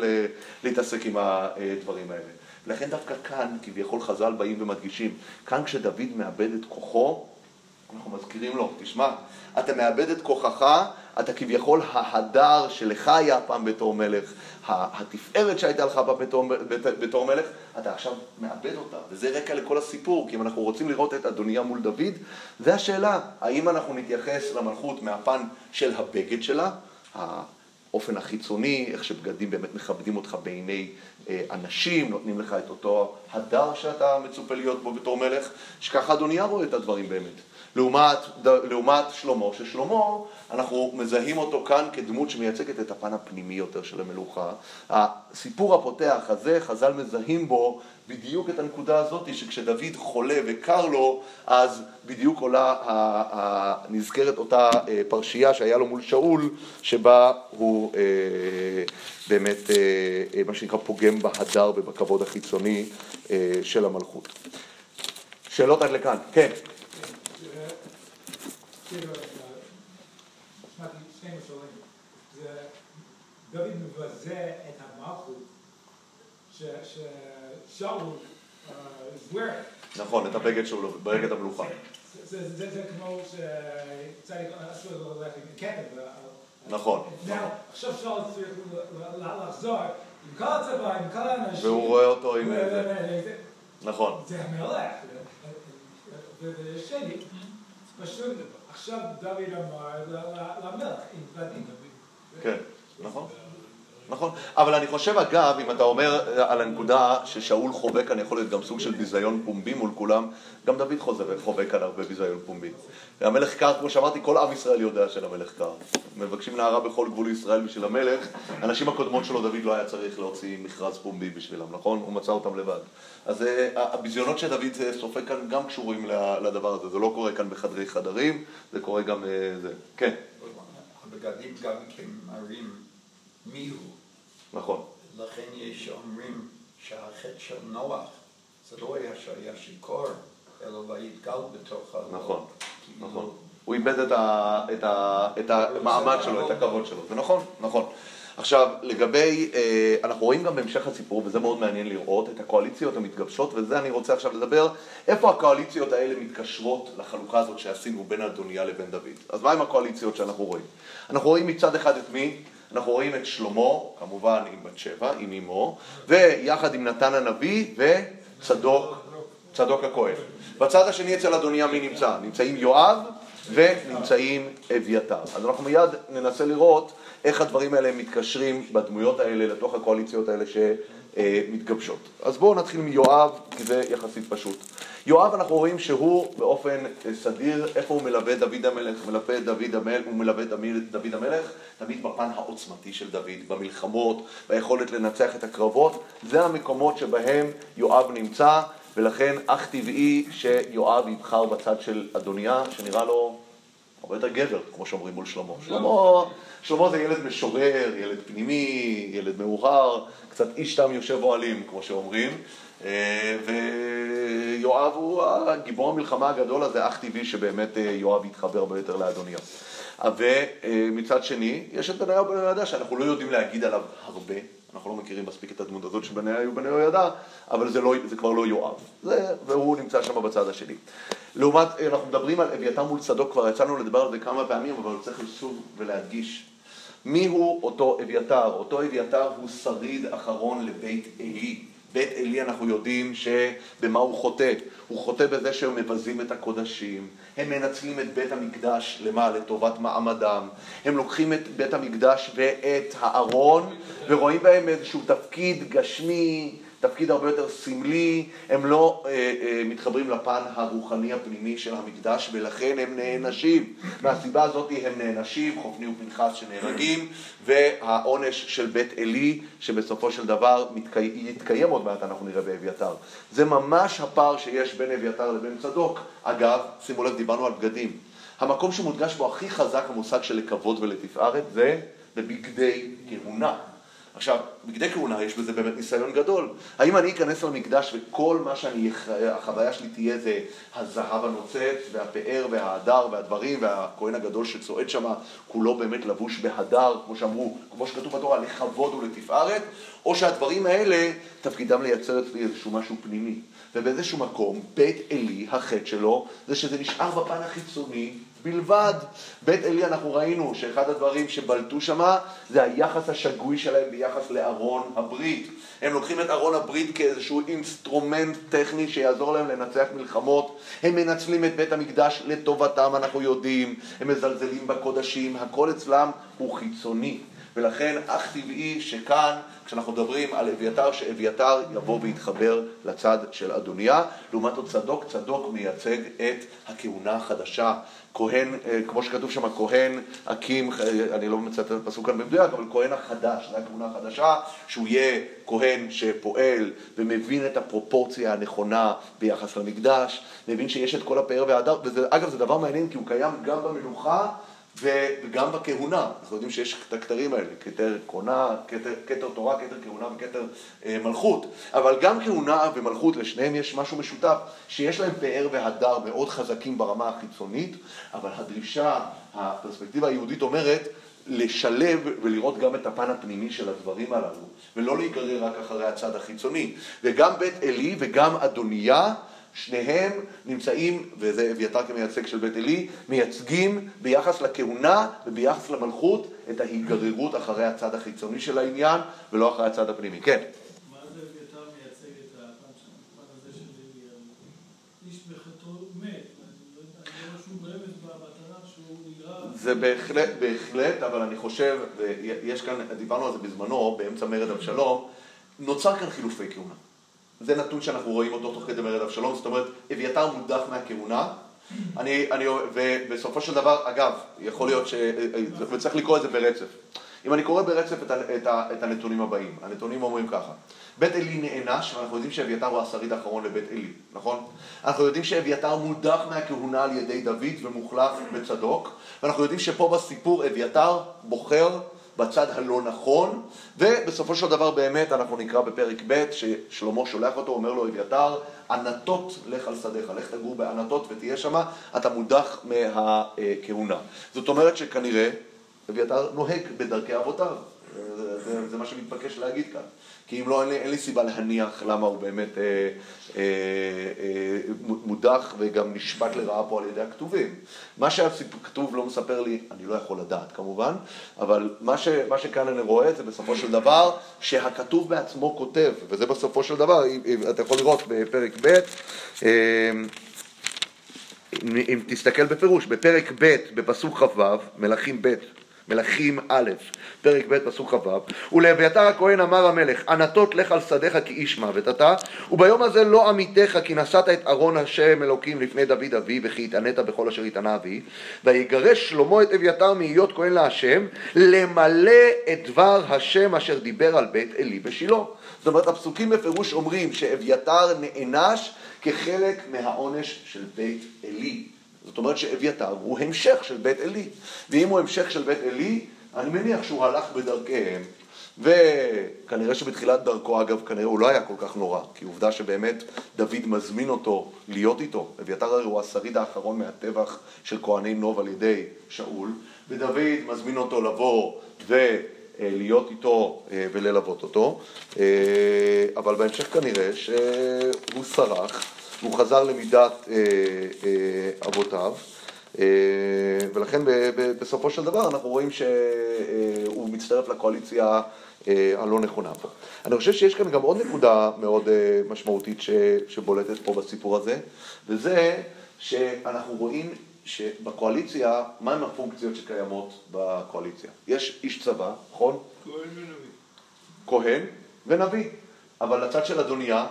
להתעסק עם הדברים האלה. לכן דווקא כאן, כביכול חז"ל באים ומדגישים, כאן כשדוד מאבד את כוחו, אנחנו מזכירים לו, תשמע, אתה מאבד את כוחך, אתה כביכול ההדר שלך היה פעם בתור מלך, התפארת שהייתה לך בתור, בתור מלך, אתה עכשיו מאבד אותה, וזה רקע לכל הסיפור, כי אם אנחנו רוצים לראות את אדוניה מול דוד, זה השאלה, האם אנחנו נתייחס למלכות מהפן של הבגד שלה, האופן החיצוני, איך שבגדים באמת מכבדים אותך בעיני אה, אנשים, נותנים לך את אותו הדר שאתה מצופה להיות בו בתור מלך, שככה אדוניה רואה את הדברים באמת. לעומת, לעומת שלמה, ששלמה, אנחנו מזהים אותו כאן כדמות שמייצגת את הפן הפנימי יותר של המלוכה. הסיפור הפותח הזה, חז"ל מזהים בו בדיוק את הנקודה הזאת, שכשדוד חולה וקר לו, אז בדיוק עולה, נזכרת אותה אה, פרשייה שהיה לו מול שאול, שבה הוא אה, באמת, אה, מה שנקרא, פוגם בהדר ובכבוד החיצוני של המלכות. שאלות עד לכאן, כן. דוד מבזה את המלכות ששאול זוהר. נכון, את הבגד שלו, בגד המלוכה. זה כמו שצריך אסור ללכת עם כתב. נכון. עכשיו שאול צריך לחזור עם כל הצבא, עם כל האנשים. והוא רואה אותו עם זה. נכון. זה המלך. ושני, פשוט עכשיו דוד אמר למלך, עם בדים. כן, נכון. נכון, אבל אני חושב אגב, אם אתה אומר על הנקודה ששאול חובק כאן יכול להיות גם סוג של ביזיון פומבי מול כולם, גם דוד חובק כאן הרבה ביזיון פומבי. המלך קר, כמו שאמרתי, כל עם ישראל יודע שלמלך קר. מבקשים נערה בכל גבול ישראל בשביל המלך, הנשים הקודמות שלו דוד לא היה צריך להוציא מכרז פומבי בשבילם, נכון? הוא מצא אותם לבד. אז אה, הביזיונות שדוד סופג כאן גם קשורים לדבר הזה, זה לא קורה כאן בחדרי חדרים, זה קורה גם אה, זה. כן. הבגדים גם כן מראים מי הוא. נכון. לכן יש אומרים שהחטא של נוח זה לא היה שהיה שיכור, אלא ויתגל בתוך הלב. נכון, נכון. הוא איבד את, ה, את, ה, את המעמד שלו, את הכבוד שלו. זה נכון, נכון. עכשיו, לגבי, אה, אנחנו רואים גם בהמשך הסיפור, וזה מאוד מעניין לראות, את הקואליציות המתגבשות, וזה אני רוצה עכשיו לדבר, איפה הקואליציות האלה מתקשרות לחלוקה הזאת שעשינו בין אדוניה לבין דוד. אז מה עם הקואליציות שאנחנו רואים? אנחנו רואים מצד אחד את מי? אנחנו רואים את שלמה, כמובן עם בת שבע, עם אמו, ויחד עם נתן הנביא וצדוק, צדוק הכהן. בצד השני אצל אדוניה מי נמצא? נמצאים יואב ונמצאים אביתר. אז אנחנו מיד ננסה לראות איך הדברים האלה מתקשרים בדמויות האלה לתוך הקואליציות האלה שמתגבשות. אז בואו נתחיל מיואב, כי זה יחסית פשוט. יואב אנחנו רואים שהוא באופן סדיר, איפה הוא מלווה דוד המלך, מלווה דוד המלך, הוא מלווה דוד המלך, תמיד בפן העוצמתי של דוד, במלחמות, ביכולת לנצח את הקרבות, זה המקומות שבהם יואב נמצא, ולכן אך טבעי שיואב יבחר בצד של אדוניה, שנראה לו הרבה יותר גבר, כמו שאומרים מול שלמה. שלמה, שלמה זה ילד משורר, ילד פנימי, ילד מאוחר, קצת איש תם יושב אוהלים, כמו שאומרים. אה, ויואב הוא הגיבור המלחמה הגדול הזה, אך טבעי שבאמת אה, יואב יתחבר הרבה יותר לאדוניה. ומצד שני, יש את בניהו בן יהוידע שאנחנו לא יודעים להגיד עליו הרבה, אנחנו לא מכירים מספיק את הדמות הזאת של בניהו בן יהוידע, אבל זה, לא, זה כבר לא יואב, זה, והוא נמצא שם בצד השני. לעומת, אנחנו מדברים על אביתר מול צדוק, כבר יצאנו לדבר על זה כמה פעמים, אבל צריך לשוב ולהדגיש. מי הוא אותו אביתר? אותו אביתר הוא שריד אחרון לבית עלי. בית עלי אנחנו יודעים שבמה הוא חוטא? הוא חוטא בזה שהם מבזים את הקודשים, הם מנצלים את בית המקדש, למה? לטובת מעמדם. הם לוקחים את בית המקדש ואת הארון ורואים בהם איזשהו תפקיד גשמי, תפקיד הרבה יותר סמלי, הם לא אה, אה, מתחברים לפן הרוחני הפנימי של המקדש ולכן הם נענשים. מהסיבה הזאת הם נענשים, חופני ופנחס שנהרגים, והעונש של בית עלי שבסופו של דבר מתקי... יתקיים עוד מעט, אנחנו נראה באביתר. זה ממש הפער שיש בין אביתר לבין צדוק. אגב, שימו לב, דיברנו על בגדים. המקום שמודגש בו הכי חזק המושג של לכבוד ולתפארת זה בבגדי כהונה. עכשיו, בגדי כהונה יש בזה באמת ניסיון גדול. האם אני אכנס למקדש וכל מה שאני, החוויה שלי תהיה זה הזהב הנוצץ והפאר וההדר והדברים והכהן הגדול שצועד שם כולו באמת לבוש בהדר, כמו שאמרו, כמו שכתוב בתורה, לכבוד ולתפארת, או שהדברים האלה תפקידם לייצר אצלי איזשהו משהו פנימי. ובאיזשהו מקום, בית עלי, החטא שלו, זה שזה נשאר בפן החיצוני בלבד. בית עלי אנחנו ראינו שאחד הדברים שבלטו שמה זה היחס השגוי שלהם ביחס לארון הברית. הם לוקחים את ארון הברית כאיזשהו אינסטרומנט טכני שיעזור להם לנצח מלחמות. הם מנצלים את בית המקדש לטובתם, אנחנו יודעים. הם מזלזלים בקודשים, הכל אצלם הוא חיצוני. ולכן אך טבעי שכאן, כשאנחנו מדברים על אביתר, שאביתר יבוא ויתחבר לצד של אדוניה. לעומת זאת צדוק, צדוק מייצג את הכהונה החדשה. כהן, אה, כמו שכתוב שם, כהן הקים, אה, אני לא מצטט את הפסוק כאן במדויק, אבל כהן החדש, זו הכהונה החדשה, שהוא יהיה כהן שפועל ומבין את הפרופורציה הנכונה ביחס למקדש, מבין שיש את כל הפאר וההדר, ואגב זה דבר מעניין כי הוא קיים גם במנוחה וגם בכהונה, אנחנו יודעים שיש את הכתרים האלה, כתר כהונה, כתר, כתר תורה, כתר כהונה וכתר אה, מלכות, אבל גם כהונה ומלכות, לשניהם יש משהו משותף, שיש להם פאר והדר מאוד חזקים ברמה החיצונית, אבל הדרישה, הפרספקטיבה היהודית אומרת, לשלב ולראות גם את הפן הפנימי של הדברים הללו, ולא להיגרר רק אחרי הצד החיצוני. וגם בית עלי וגם אדוניה שניהם נמצאים, וזה אביתר כמייצג של בית עלי, מייצגים ביחס לכהונה וביחס למלכות את ההיגררות אחרי הצד החיצוני של העניין ולא אחרי הצד הפנימי. כן. מה זה אביתר מייצג את הפן הזה של איש בחטאו מת? אני לא רואה שום רמז בתנ"ך שהוא נראה... זה בהחלט, בהחלט, אבל אני חושב, יש כאן, דיברנו על זה בזמנו, באמצע מרד אבשלום, נוצר כאן חילופי כהונה. זה נתון שאנחנו רואים אותו תוך כדי מרד אבשלום, זאת אומרת, אביתר מודח מהכהונה, אני, אני, ובסופו של דבר, אגב, יכול להיות ש... וצריך לקרוא את זה ברצף. אם אני קורא ברצף את, את, את הנתונים הבאים, הנתונים אומרים ככה: בית עלי נענש, ואנחנו יודעים שאביתר הוא השריד האחרון לבית עלי, נכון? אנחנו יודעים שאביתר מודח מהכהונה על ידי דוד ומוחלף בצדוק, ואנחנו יודעים שפה בסיפור אביתר בוחר בצד הלא נכון, ובסופו של דבר באמת אנחנו נקרא בפרק ב' ששלמה שולח אותו, אומר לו אביתר, ענתות לך על שדיך, לך תגור בענתות ותהיה שמה, אתה מודח מהכהונה. זאת אומרת שכנראה אביתר נוהג בדרכי אבותיו, זה, זה, זה מה שמתבקש להגיד כאן. כי אם לא, אין לי, אין לי סיבה להניח למה הוא באמת אה, אה, אה, מודח וגם נשפט לרעה פה על ידי הכתובים. מה שהכתוב לא מספר לי, אני לא יכול לדעת כמובן, אבל מה, ש, מה שכאן אני רואה זה בסופו של דבר שהכתוב בעצמו כותב, וזה בסופו של דבר, אתה יכול לראות בפרק ב', אה, אם תסתכל בפירוש, בפרק ב', בפסוק כ"ו, מלכים ב', מלכים א', פרק ב', פסוק כ"ו, ולאביתר הכהן אמר המלך, ענתות לך על שדיך כי איש מוות אתה, וביום הזה לא עמיתך כי נשאת את ארון השם אלוקים לפני דוד אבי, וכי התענית בכל אשר התענה אבי, ויגרש שלמה את אביתר מהיות כהן להשם, למלא את דבר השם אשר דיבר על בית עלי בשילה. זאת אומרת, הפסוקים בפירוש אומרים שאביתר נענש כחלק מהעונש של בית עלי. זאת אומרת שאביתר הוא המשך של בית עלי. ואם הוא המשך של בית עלי, אני מניח שהוא הלך בדרכיהם, וכנראה שבתחילת דרכו, אגב, כנראה הוא לא היה כל כך נורא, כי עובדה שבאמת דוד מזמין אותו להיות איתו. אביתר הרי הוא השריד האחרון מהטבח של כהני נוב על ידי שאול, ודוד מזמין אותו לבוא ולהיות איתו אה, וללוות אותו, אה, אבל בהמשך כנראה שהוא סרח. והוא חזר למידת אה, אה, אבותיו, אה, ולכן בסופו של דבר אנחנו רואים שהוא מצטרף לקואליציה הלא נכונה. אני חושב שיש כאן גם עוד נקודה מאוד משמעותית שבולטת פה בסיפור הזה, וזה שאנחנו רואים שבקואליציה, מהם הפונקציות שקיימות בקואליציה? יש איש צבא, נכון? כהן ונביא. כהן ונביא. אבל לצד של אדוניה,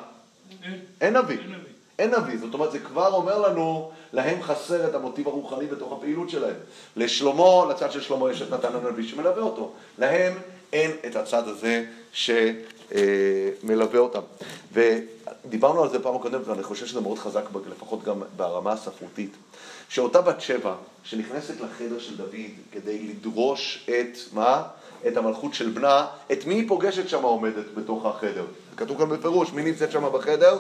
אין. אין נביא. אין נביא. אין נביא, זאת אומרת זה כבר אומר לנו, להם חסר את המוטיב הרוחני בתוך הפעילות שלהם. לשלמה, לצד של שלמה יש את נתן הנביא שמלווה אותו. להם אין את הצד הזה שמלווה אותם. ודיברנו על זה פעם הקודמת, ואני חושב שזה מאוד חזק, לפחות גם ברמה הספרותית, שאותה בת שבע שנכנסת לחדר של דוד כדי לדרוש את, מה? את המלכות של בנה, את מי היא פוגשת שם עומדת בתוך החדר? כתוב כאן בפירוש, מי נמצאת שם בחדר?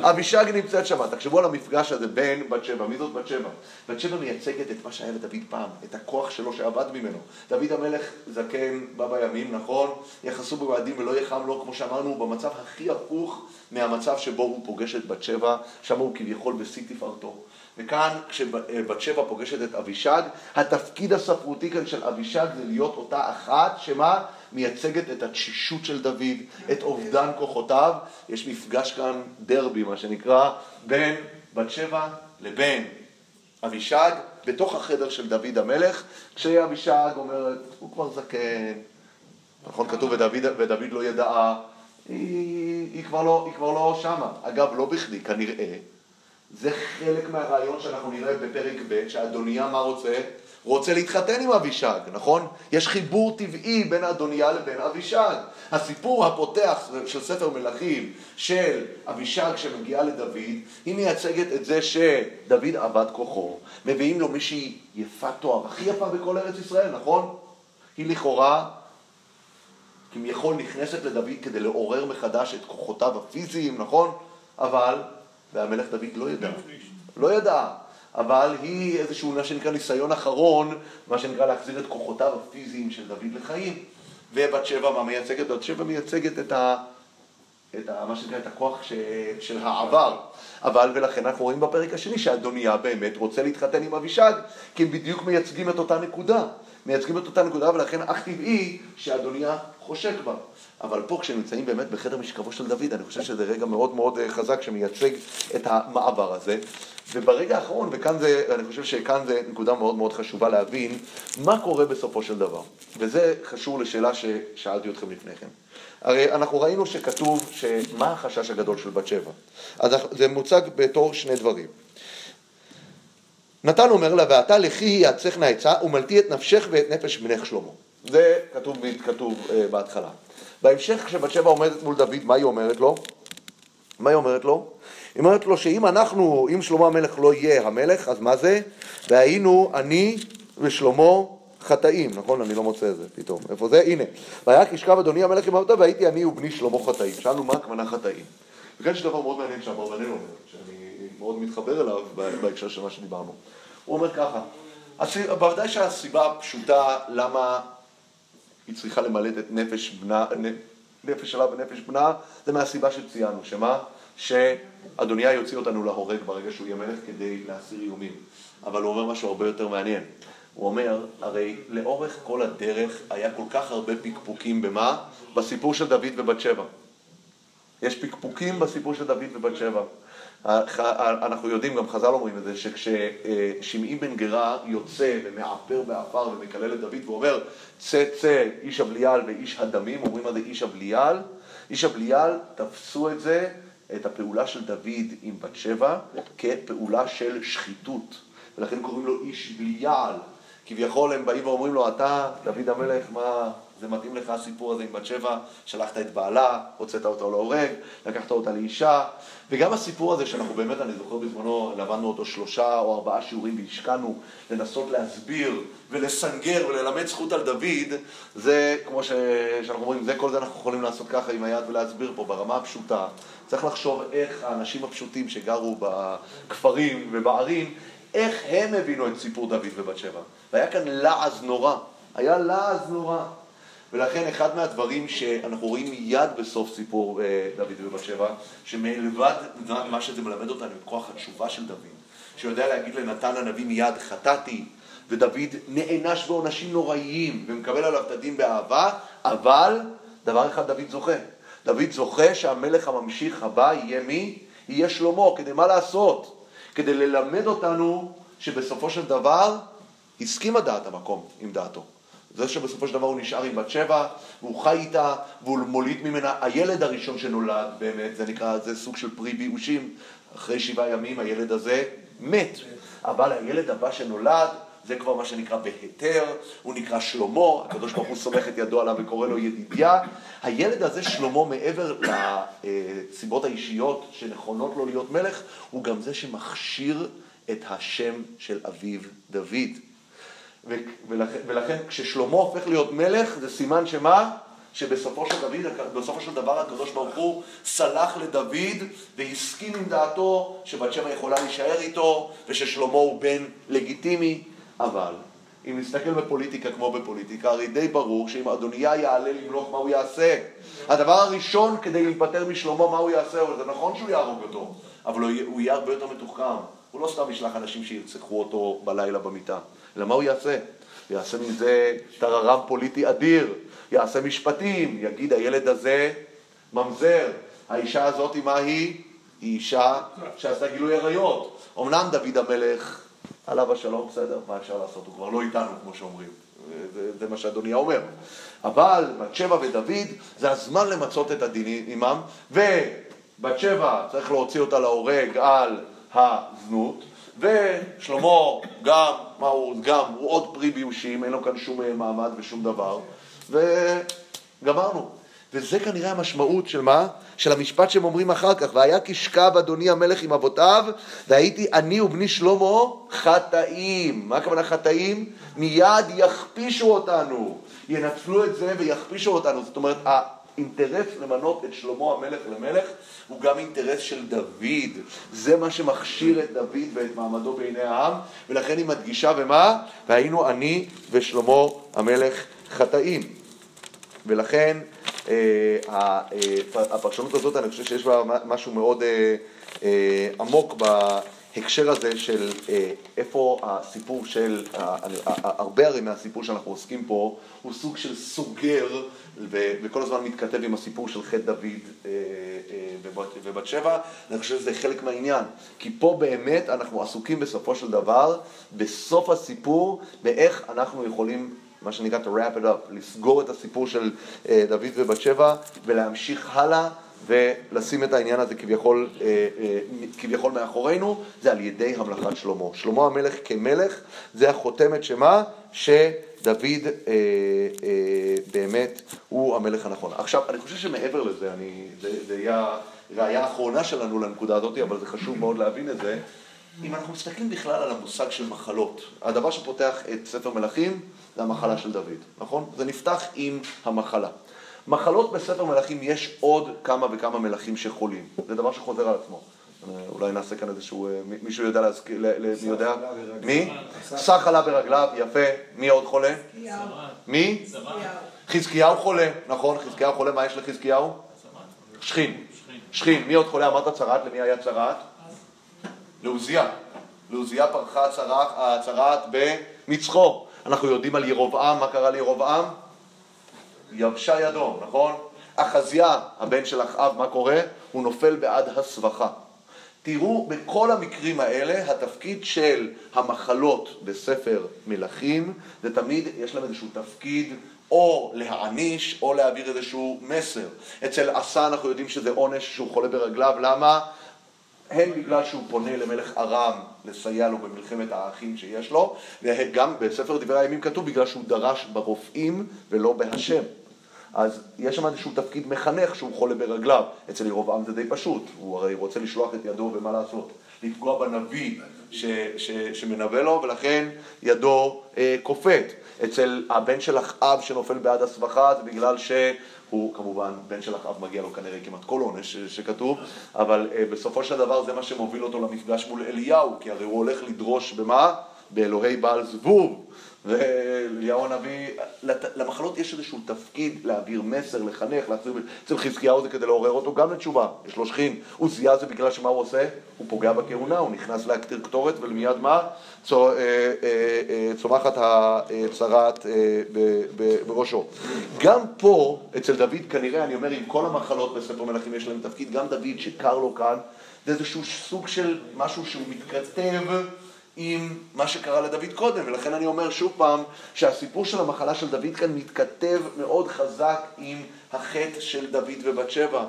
אבישג נמצאת שם. תחשבו על המפגש הזה בין בת שבע. מי זאת בת שבע? בת שבע מייצגת את מה שהיה לדוד פעם, את הכוח שלו שאבד ממנו. דוד המלך זקן בא בימים, נכון? יחסו במועדים ולא יחם לו, כמו שאמרנו, במצב הכי הפוך מהמצב שבו הוא פוגש את בת שבע, שם הוא כביכול בשיא תפארתו. וכאן כשבת שבע פוגשת את אבישג, התפקיד הספרותי כאן של אבישג זה להיות אותה אחת שמה? מייצגת את התשישות של דוד, את אובדן כוחותיו. יש מפגש כאן דרבי, מה שנקרא, בין בת שבע לבין אבישג, בתוך החדר של דוד המלך, כשאבישג אומרת, הוא כבר זקן, נכון? כתוב ודוד, ודוד לא ידעה, היא, היא, כבר לא, היא כבר לא שמה. אגב, לא בכדי, כנראה, זה חלק מהרעיון שאנחנו נראה בפרק ב', שאדוניה מה רוצה? רוצה להתחתן עם אבישג, נכון? יש חיבור טבעי בין אדוניה לבין אבישג. הסיפור הפותח של ספר מלכים של אבישג שמגיעה לדוד, היא מייצגת את זה שדוד עבד כוחו, מביאים לו מישהי יפה תואר, הכי יפה בכל ארץ ישראל, נכון? היא לכאורה כביכול נכנסת לדוד כדי לעורר מחדש את כוחותיו הפיזיים, נכון? אבל, והמלך דוד לא ידע, לא ידע, אבל היא איזשהו, מה שנקרא, ניסיון אחרון, מה שנקרא להחזיר את כוחותיו הפיזיים של דוד לחיים. ובת שבע, מה מייצגת? בת שבע מייצגת את ה... את ה, מה שנקרא, את הכוח ש, של העבר. אבל, ולכן אנחנו רואים בפרק השני שאדוניה באמת רוצה להתחתן עם אבישג, כי הם בדיוק מייצגים את אותה נקודה. מייצגים את אותה נקודה, ולכן אך טבעי שאדוניה חושק בה. אבל פה כשנמצאים באמת בחדר משכבו של דוד, אני חושב שזה רגע מאוד מאוד אה, חזק שמייצג את המעבר הזה. וברגע האחרון, וכאן זה, אני חושב שכאן זה נקודה מאוד מאוד חשובה להבין מה קורה בסופו של דבר. וזה חשוב לשאלה ששאלתי אתכם לפני כן. הרי אנחנו ראינו שכתוב שמה החשש הגדול של בת שבע. אז זה מוצג בתור שני דברים. נתן אומר לה, ואתה לכי יעצך נעצה ומלטי את נפשך ואת נפש בנך שלמה. זה כתוב, כתוב uh, בהתחלה. בהמשך, כשבת שבע עומדת מול דוד, מה היא אומרת לו? מה היא אומרת לו? היא אומרת לו שאם אנחנו, אם שלמה המלך לא יהיה המלך, אז מה זה? והיינו אני ושלמה חטאים, נכון? אני לא מוצא את זה פתאום. איפה זה? הנה. והיה כי ישכב אדוני המלך עם עבודה והייתי אני ובני שלמה חטאים. שאלנו מה הכוונה חטאים. וכאן יש דבר מאוד מעניין שאברבנאל אומר, שאני מאוד מתחבר אליו בהקשר של מה שדיברנו. הוא אומר ככה, בוודאי שהסיבה הפשוטה למה היא צריכה למלט את נפש בנה, נפש שלה ונפש בנה, זה מהסיבה שציינו, שמה? שאדוניה יוציא אותנו להורג ברגע שהוא יהיה מלך כדי להסיר איומים. אבל הוא אומר משהו הרבה יותר מעניין. הוא אומר, הרי לאורך כל הדרך היה כל כך הרבה פקפוקים במה? בסיפור של דוד ובת שבע. יש פקפוקים בסיפור של דוד ובת שבע. אנחנו יודעים, גם חז"ל אומרים את זה, שכששמעי בן גרה יוצא ומעפר בעפר ומקלל את דוד ואומר צא צא איש הבליעל ואיש הדמים, אומרים מה זה איש הבליעל? איש הבליעל תפסו את זה, את הפעולה של דוד עם בת שבע, כפעולה של שחיתות. ולכן קוראים לו איש בליעל. כביכול הם באים ואומרים לו, אתה, דוד המלך, מה, זה מתאים לך הסיפור הזה עם בת שבע, שלחת את בעלה, הוצאת אותה להורג, לקחת אותה לאישה, וגם הסיפור הזה שאנחנו באמת, אני זוכר בזמנו, למדנו אותו שלושה או ארבעה שיעורים והשקענו לנסות להסביר ולסנגר וללמד זכות על דוד, זה כמו ש... שאנחנו אומרים, זה כל זה אנחנו יכולים לעשות ככה עם היד ולהסביר פה ברמה הפשוטה. צריך לחשוב איך האנשים הפשוטים שגרו בכפרים ובערים, איך הם הבינו את סיפור דוד ובת שבע. והיה כאן לעז נורא, היה לעז נורא. ולכן אחד מהדברים שאנחנו רואים מיד בסוף סיפור אה, דוד ובת שבע, שמלבד מה שזה מלמד אותנו כוח התשובה של דוד, שיודע להגיד לנתן הנביא מיד, חטאתי, ודוד נענש בעונשים נוראיים ומקבל עליו את הדין באהבה, אבל דבר אחד דוד זוכה. דוד זוכה שהמלך הממשיך הבא יהיה מי? יהיה שלמה. כדי מה לעשות? כדי ללמד אותנו שבסופו של דבר הסכימה דעת המקום עם דעתו. זה שבסופו של דבר הוא נשאר עם בת שבע, והוא חי איתה, והוא מוליד ממנה, הילד הראשון שנולד באמת, זה נקרא, זה סוג של פרי ביאושים, אחרי שבעה ימים הילד הזה מת, אבל הילד הבא שנולד, זה כבר מה שנקרא בהיתר, הוא נקרא שלמה, הקדוש ברוך הוא סומך את ידו עליו וקורא לו ידידיה. הילד הזה, שלמה, מעבר לסיבות האישיות שנכונות לו להיות מלך, הוא גם זה שמכשיר את השם של אביו דוד. ולכן, ולכן כששלמה הופך להיות מלך, זה סימן שמה? שבסופו של, דוד, בסופו של דבר הקדוש ברוך הוא סלח לדוד והסכים עם דעתו שבת שבע יכולה להישאר איתו וששלמה הוא בן לגיטימי, אבל אם נסתכל בפוליטיקה כמו בפוליטיקה, הרי די ברור שאם אדוניה יעלה למלוך מה הוא יעשה. הדבר הראשון כדי להיפטר משלמה מה הוא יעשה, זה נכון שהוא יהרוג אותו, אבל הוא יהיה הרבה יותר מתוחכם. הוא לא סתם ישלח אנשים שירצחו אותו בלילה במיטה. אלא מה הוא יעשה? יעשה מזה טררם פוליטי אדיר, יעשה משפטים, יגיד הילד הזה ממזר, האישה הזאת מה היא? היא אישה שעשתה גילוי עריות. אמנם דוד המלך עליו השלום, בסדר, מה אפשר לעשות? הוא כבר לא איתנו, כמו שאומרים. זה, זה מה שאדוני אומר. אבל בת שבע ודוד, זה הזמן למצות את הדין עמם, ובת שבע צריך להוציא אותה להורג על הזנות, ושלמה גם, מה הוא, גם, הוא עוד פרי ביושים, אין לו כאן שום מעמד ושום דבר, וגמרנו. וזה כנראה המשמעות של מה? של המשפט שהם אומרים אחר כך, והיה כשכב אדוני המלך עם אבותיו, והייתי אני ובני שלמה חטאים. מה הכוונה חטאים? מיד יכפישו אותנו, ינצלו את זה ויכפישו אותנו. זאת אומרת, האינטרס למנות את שלמה המלך למלך הוא גם אינטרס של דוד. זה מה שמכשיר את דוד ואת מעמדו בעיני העם, ולכן היא מדגישה ומה? והיינו אני ושלמה המלך חטאים. ולכן אה, אה, הפרשנות הזאת, אני חושב שיש בה משהו מאוד אה, עמוק בהקשר הזה של איפה הסיפור של, הרבה הרי מהסיפור שאנחנו עוסקים פה הוא סוג של סוגר וכל הזמן מתכתב עם הסיפור של חטא דוד ובת שבע, אני חושב שזה חלק מהעניין, כי פה באמת אנחנו עסוקים בסופו של דבר, בסוף הסיפור, באיך אנחנו יכולים מה שנקרא to wrap it up, לסגור את הסיפור של אה, דוד ובת שבע ולהמשיך הלאה ולשים את העניין הזה כביכול, אה, אה, כביכול מאחורינו, זה על ידי המלכת שלמה. שלמה המלך כמלך זה החותמת שמה? שדוד אה, באמת הוא המלך הנכון. עכשיו, אני חושב שמעבר לזה, אני, זה, זה יהיה ראייה האחרונה שלנו לנקודה הזאת, אבל זה חשוב מאוד להבין את זה. אם אנחנו מסתכלים בכלל על המושג של מחלות, הדבר שפותח את ספר מלכים זה המחלה של דוד, נכון? זה נפתח עם המחלה. מחלות בספר מלכים יש עוד כמה וכמה מלכים שחולים, זה דבר שחוזר על עצמו. אולי נעשה כאן איזשהו, אה, מישהו יודע להזכיר, מי יודע? מי? סך עלה ברגליו, יפה. מי עוד חולה? מי? חזקיהו חולה, נכון, חזקיהו חולה, מה יש לחזקיהו? שכין. שכין. מי עוד חולה? אמרת צרעת, למי היה צרעת? לעוזיה. לעוזיה פרחה הצרעת במצחו. אנחנו יודעים על ירובעם, מה קרה לירובעם? יבשה ידו, נכון? אחזיה, הבן של אחאב, מה קורה? הוא נופל בעד הסבכה. תראו, בכל המקרים האלה, התפקיד של המחלות בספר מלכים, זה תמיד, יש להם איזשהו תפקיד או להעניש או להעביר איזשהו מסר. אצל עשה אנחנו יודעים שזה עונש שהוא חולה ברגליו, למה? הן בגלל שהוא פונה למלך ארם לסייע לו במלחמת האחים שיש לו, וגם בספר דברי הימים כתוב בגלל שהוא דרש ברופאים ולא בהשם. אז יש שם איזשהו תפקיד מחנך שהוא חולה ברגליו. אצל ירובעם זה די פשוט, הוא הרי רוצה לשלוח את ידו ומה לעשות? לפגוע בנביא ש, ש, שמנבא לו, ולכן ידו אה, כופת. אצל הבן של אחאב שנופל בעד הסבכה זה בגלל ש... הוא כמובן, בן של אחאב מגיע לו כנראה כמעט כל עונש שכתוב, אבל uh, בסופו של דבר זה מה שמוביל אותו למפגש מול אליהו, כי הרי הוא הולך לדרוש במה? באלוהי בעל זבוב. ואליהו הנביא, למחלות יש איזשהו תפקיד להעביר מסר, לחנך, להחזיר, אצל חזקיהו זה כדי לעורר אותו גם לתשובה, יש לו שכין. עוזיה זה בגלל שמה הוא עושה? הוא פוגע בכהונה, הוא נכנס להקטיר קטורת ולמיד מה? אה, אה, אה, צומחת הצרת בראשו. גם פה, אצל דוד כנראה, אני אומר, עם כל המחלות בספר מלכים יש להם תפקיד, גם דוד שקר לו כאן, זה איזשהו סוג של משהו שהוא מתכתב עם מה שקרה לדוד קודם, ולכן אני אומר שוב פעם שהסיפור של המחלה של דוד כאן מתכתב מאוד חזק עם החטא של דוד ובת שבע.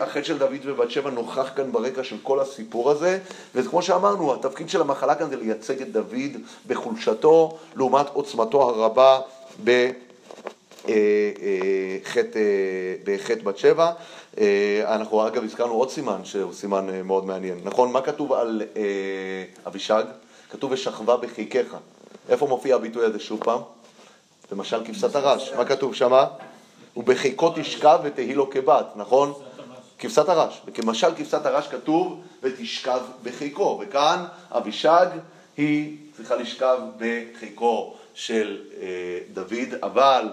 החטא של דוד ובת שבע נוכח כאן ברקע של כל הסיפור הזה, וכמו שאמרנו, התפקיד של המחלה כאן זה לייצג את דוד בחולשתו לעומת עוצמתו הרבה בחטא, אה, אה, בחטא בת שבע. אה, אנחנו אגב הזכרנו עוד סימן שהוא סימן מאוד מעניין, נכון? מה כתוב על אבישג? כתוב ושכבה בחיקיך. איפה מופיע הביטוי הזה שוב פעם? למשל כבשת הרש. מה כתוב שמה? ובחיקו תשכב ותהי לו כבת, נכון? כבשת הרש. וכמשל כבשת הרש כתוב ותשכב בחיקו. וכאן אבישג היא צריכה לשכב בחיקו של אה, דוד, אבל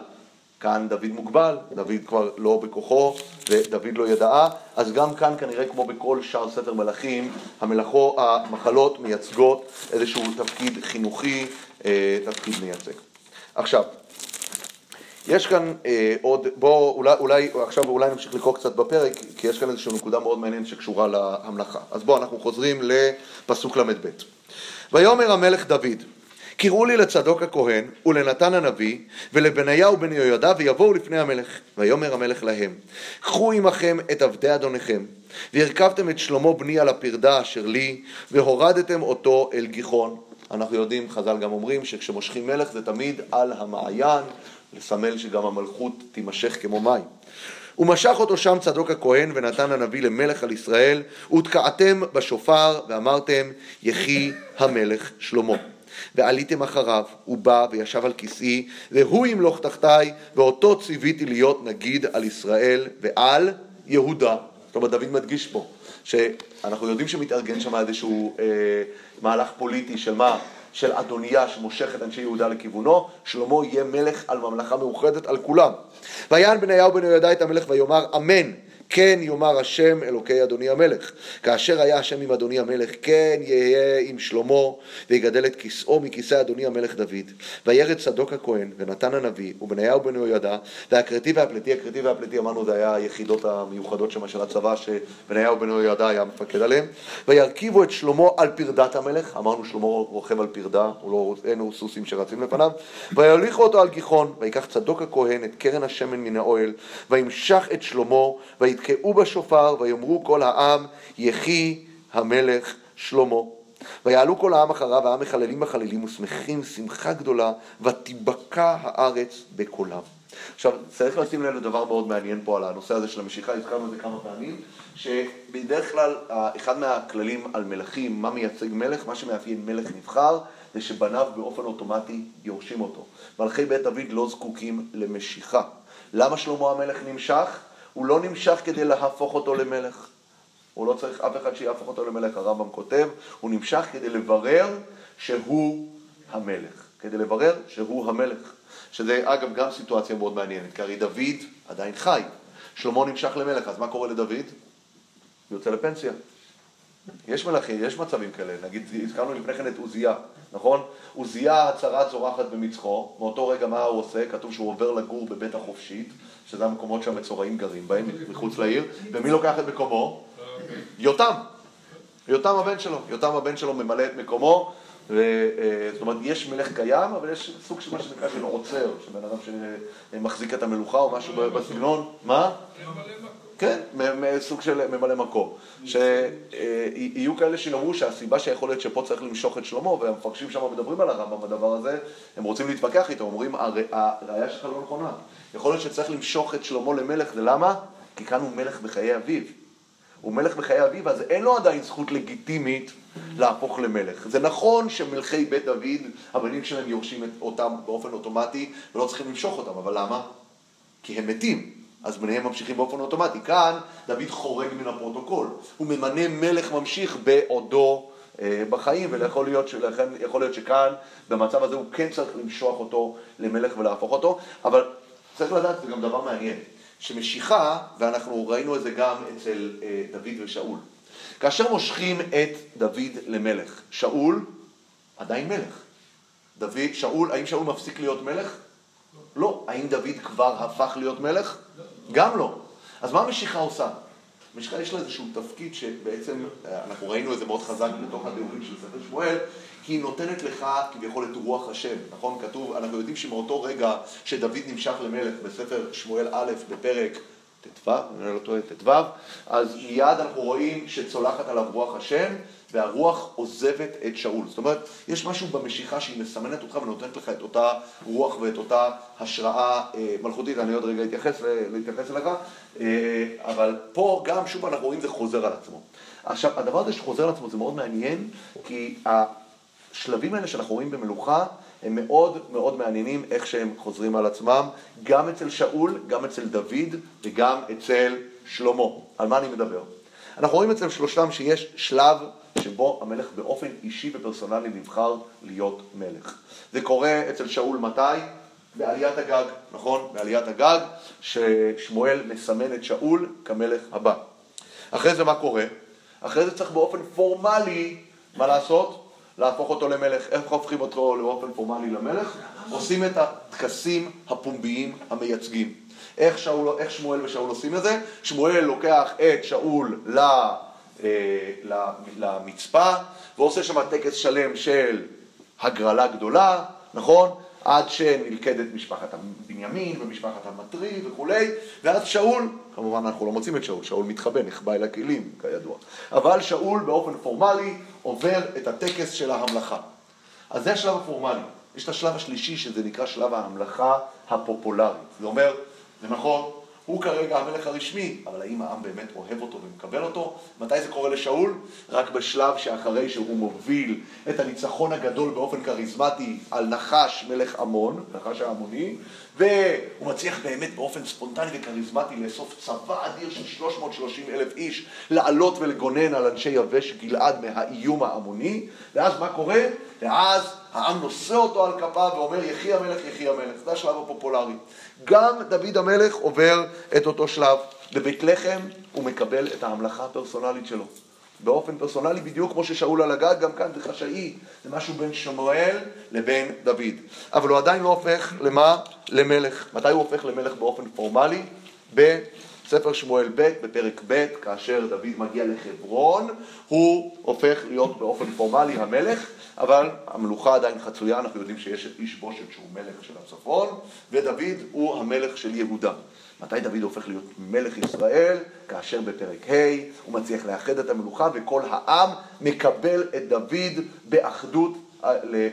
כאן דוד מוגבל, דוד כבר לא בכוחו ודוד לא ידעה, אז גם כאן כנראה כמו בכל שאר ספר מלכים, המלאכו, המחלות מייצגות איזשהו תפקיד חינוכי, אה, תפקיד מייצג. עכשיו, יש כאן אה, עוד, בואו אולי, אולי עכשיו אולי נמשיך לקרוא קצת בפרק, כי יש כאן איזושהי נקודה מאוד מעניינת שקשורה להמלכה. אז בואו אנחנו חוזרים לפסוק ל"ב. ויאמר המלך דוד, קראו לי לצדוק הכהן ולנתן הנביא ולבניהו בן יהוידע ויבואו לפני המלך. ויאמר המלך להם, קחו עמכם את עבדי אדוניכם, והרכבתם את שלמה בני על הפרדה אשר לי, והורדתם אותו אל גיחון. אנחנו יודעים, חז"ל גם אומרים, שכשמושכים מלך זה תמיד על המעיין, לסמל שגם המלכות תימשך כמו מים. ומשך אותו שם צדוק הכהן ונתן הנביא למלך על ישראל, ותקעתם בשופר ואמרתם, יחי המלך שלמה. ועליתם אחריו, הוא בא וישב על כיסאי, והוא ימלוך תחתיי, ואותו ציוויתי להיות נגיד על ישראל ועל יהודה. זאת אומרת, דוד מדגיש פה, שאנחנו יודעים שמתארגן שם איזשהו אה, מהלך פוליטי של מה? של אדוניה שמושך את אנשי יהודה לכיוונו, שלמה יהיה מלך על ממלכה מאוחדת על כולם. ויען בניהו בן יהוידע את המלך ויאמר אמן כן יאמר השם אלוקי אדוני המלך. כאשר היה השם עם אדוני המלך, כן יהיה עם שלמה, ויגדל את כיסאו מכיסא אדוני המלך דוד. וירד צדוק הכהן, ונתן הנביא, ובניהו בן יהוידע, והכרתי והפלטי, הכרתי והפלטי אמרנו זה היה היחידות המיוחדות שם של הצבא, שבניהו בן יהוידע היה מפקד עליהם. וירכיבו את שלמה על פרדת המלך, אמרנו שלמה רוכב על פרדה, לא, אין סוסים שרצים לפניו. ויוליכו אותו על גיחון, ויקח צדוק הכהן את קרן השמן מן האוהל, וימשך את שלמה, ויתקעו בשופר, ויאמרו כל העם, יחי המלך שלמה. ויעלו כל העם אחריו, העם מחללים מחללים ושמחים שמחה גדולה, ותיבקע הארץ בקולם. עכשיו, צריך לשים לב לדבר מאוד מעניין פה על הנושא הזה של המשיכה, הזכרנו את זה כמה פעמים, שבדרך כלל אחד מהכללים על מלכים, מה מייצג מלך, מה שמאפיין מלך נבחר, זה שבניו באופן אוטומטי יורשים אותו. מלכי בית דוד לא זקוקים למשיכה. למה שלמה המלך נמשך? הוא לא נמשך כדי להפוך אותו למלך. הוא לא צריך אף אחד שיהפוך אותו למלך, הרמב"ם כותב, הוא נמשך כדי לברר שהוא המלך. כדי לברר שהוא המלך. שזה אגב גם סיטואציה מאוד מעניינת, כי הרי דוד עדיין חי. שלמה נמשך למלך, אז מה קורה לדוד? יוצא לפנסיה. יש מלכים, יש מצבים כאלה, נגיד, הזכרנו לפני כן את עוזיה, נכון? עוזיה הצהרת זורחת במצחו, מאותו רגע מה הוא עושה? כתוב שהוא עובר לגור בבית החופשית, שזה המקומות שהמצורעים גרים בהם, מחוץ לעיר, ומי לוקח את מקומו? יותם. יותם הבן שלו. יותם הבן שלו ממלא את מקומו, ו, אה, זאת אומרת, יש מלך קיים, אבל יש סוג של מה שנקרא של עוצר, שבן אדם שמחזיק את המלוכה או משהו בסגנון. מה? כן, סוג של ממלא מקום. שיהיו כאלה שיאמרו שהסיבה שיכול להיות שפה צריך למשוך את שלמה, והמפרשים שם מדברים על הרמב"ם בדבר הזה, הם רוצים להתווכח איתו, אומרים, הראייה שלך לא נכונה. יכול להיות שצריך למשוך את שלמה למלך, זה למה? כי כאן הוא מלך בחיי אביו. הוא מלך בחיי אביו, אז אין לו עדיין זכות לגיטימית להפוך למלך. זה נכון שמלכי בית דוד, הבנים שלהם יורשים אותם באופן אוטומטי ולא צריכים למשוך אותם, אבל למה? כי הם מתים. אז בניהם ממשיכים באופן אוטומטי. כאן דוד חורג מן הפרוטוקול. הוא ממנה מלך ממשיך בעודו אה, בחיים, ויכול להיות, שלכן, להיות שכאן, במצב הזה, הוא כן צריך למשוח אותו למלך ולהפוך אותו, אבל צריך לדעת, זה גם דבר מעניין, שמשיכה, ואנחנו ראינו את זה גם אצל אה, דוד ושאול, כאשר מושכים את דוד למלך, שאול עדיין מלך. דוד, שאול, האם שאול מפסיק להיות מלך? לא. האם דוד כבר הפך להיות מלך? גם לא. אז מה המשיכה עושה? משיכה יש לה איזשהו תפקיד שבעצם, אה, אנחנו ראינו את זה מאוד חזק בתוך התיאורים של ספר שמואל, היא נותנת לך כביכול את רוח השם, נכון? כתוב, אנחנו יודעים שמאותו רגע שדוד נמשך למלך בספר שמואל א' בפרק ט"ו, אני לא טועה, ט"ו, אז מיד אנחנו רואים שצולחת עליו רוח השם, והרוח עוזבת את שאול. זאת אומרת, יש משהו במשיכה שהיא מסמנת אותך ונותנת לך את אותה רוח ואת אותה השראה אה, מלכותית, אני עוד רגע אתייחס, להתייחס אליך, אה, אבל פה גם, שוב אנחנו רואים, זה חוזר על עצמו. עכשיו, הדבר הזה שחוזר על עצמו זה מאוד מעניין, כי השלבים האלה שאנחנו רואים במלוכה, הם מאוד מאוד מעניינים איך שהם חוזרים על עצמם, גם אצל שאול, גם אצל דוד וגם אצל שלמה. על מה אני מדבר? אנחנו רואים אצל שלושתם שיש שלב שבו המלך באופן אישי ופרסונלי נבחר להיות מלך. זה קורה אצל שאול מתי? בעליית הגג, נכון? בעליית הגג, ששמואל מסמן את שאול כמלך הבא. אחרי זה מה קורה? אחרי זה צריך באופן פורמלי, מה לעשות? להפוך אותו למלך. איך הופכים אותו באופן פורמלי למלך? עושים את הטקסים הפומביים המייצגים. איך, שאול, איך שמואל ושאול עושים את זה? שמואל לוקח את שאול אה, למצפה, ועושה שם טקס שלם של הגרלה גדולה, נכון? עד שנלכדת משפחת בנימין ומשפחת המטרי וכולי, ואז שאול, כמובן אנחנו לא מוצאים את שאול, שאול מתחבא, נחבא אל הכלים, כידוע, אבל שאול באופן פורמלי עובר את הטקס של ההמלכה. אז זה השלב הפורמלי. יש את השלב השלישי שזה נקרא שלב ההמלכה הפופולרית. זה אומר, זה נכון, הוא כרגע המלך הרשמי, אבל האם העם באמת אוהב אותו ומקבל אותו? מתי זה קורה לשאול? רק בשלב שאחרי שהוא מוביל את הניצחון הגדול באופן כריזמטי על נחש מלך עמון, נחש העמוני, והוא מצליח באמת באופן ספונטני וכריזמטי לאסוף צבא אדיר של 330 אלף איש, לעלות ולגונן על אנשי יבש גלעד מהאיום העמוני, ואז מה קורה? ואז העם נושא אותו על כפיו ואומר יחי המלך יחי המלך, זה השלב הפופולרי. גם דוד המלך עובר את אותו שלב. בבית לחם הוא מקבל את ההמלכה הפרסונלית שלו. באופן פרסונלי, בדיוק כמו ששאול על הגג, גם כאן זה חשאי, זה משהו בין שמואל לבין דוד. אבל הוא עדיין לא הופך למה? למלך. מתי הוא הופך למלך באופן פורמלי? בספר שמואל ב', בפרק ב', כאשר דוד מגיע לחברון, הוא הופך להיות באופן פורמלי המלך, אבל המלוכה עדיין חצויה, אנחנו יודעים שיש איש בושת שהוא מלך של הצפון, ודוד הוא המלך של יהודה. מתי דוד הופך להיות מלך ישראל? כאשר בפרק ה' הוא מצליח לאחד את המלוכה וכל העם מקבל את דוד באחדות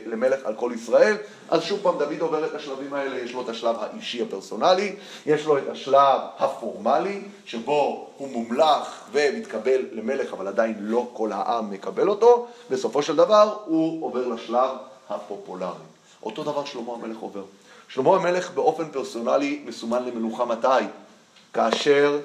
למלך על כל ישראל. אז שוב פעם דוד עובר את השלבים האלה, יש לו את השלב האישי הפרסונלי, יש לו את השלב הפורמלי, שבו הוא מומלך ומתקבל למלך, אבל עדיין לא כל העם מקבל אותו, בסופו של דבר הוא עובר לשלב הפופולרי. אותו דבר שלמה המלך עובר. שלמה המלך באופן פרסונלי מסומן למלוכה מתי? כאשר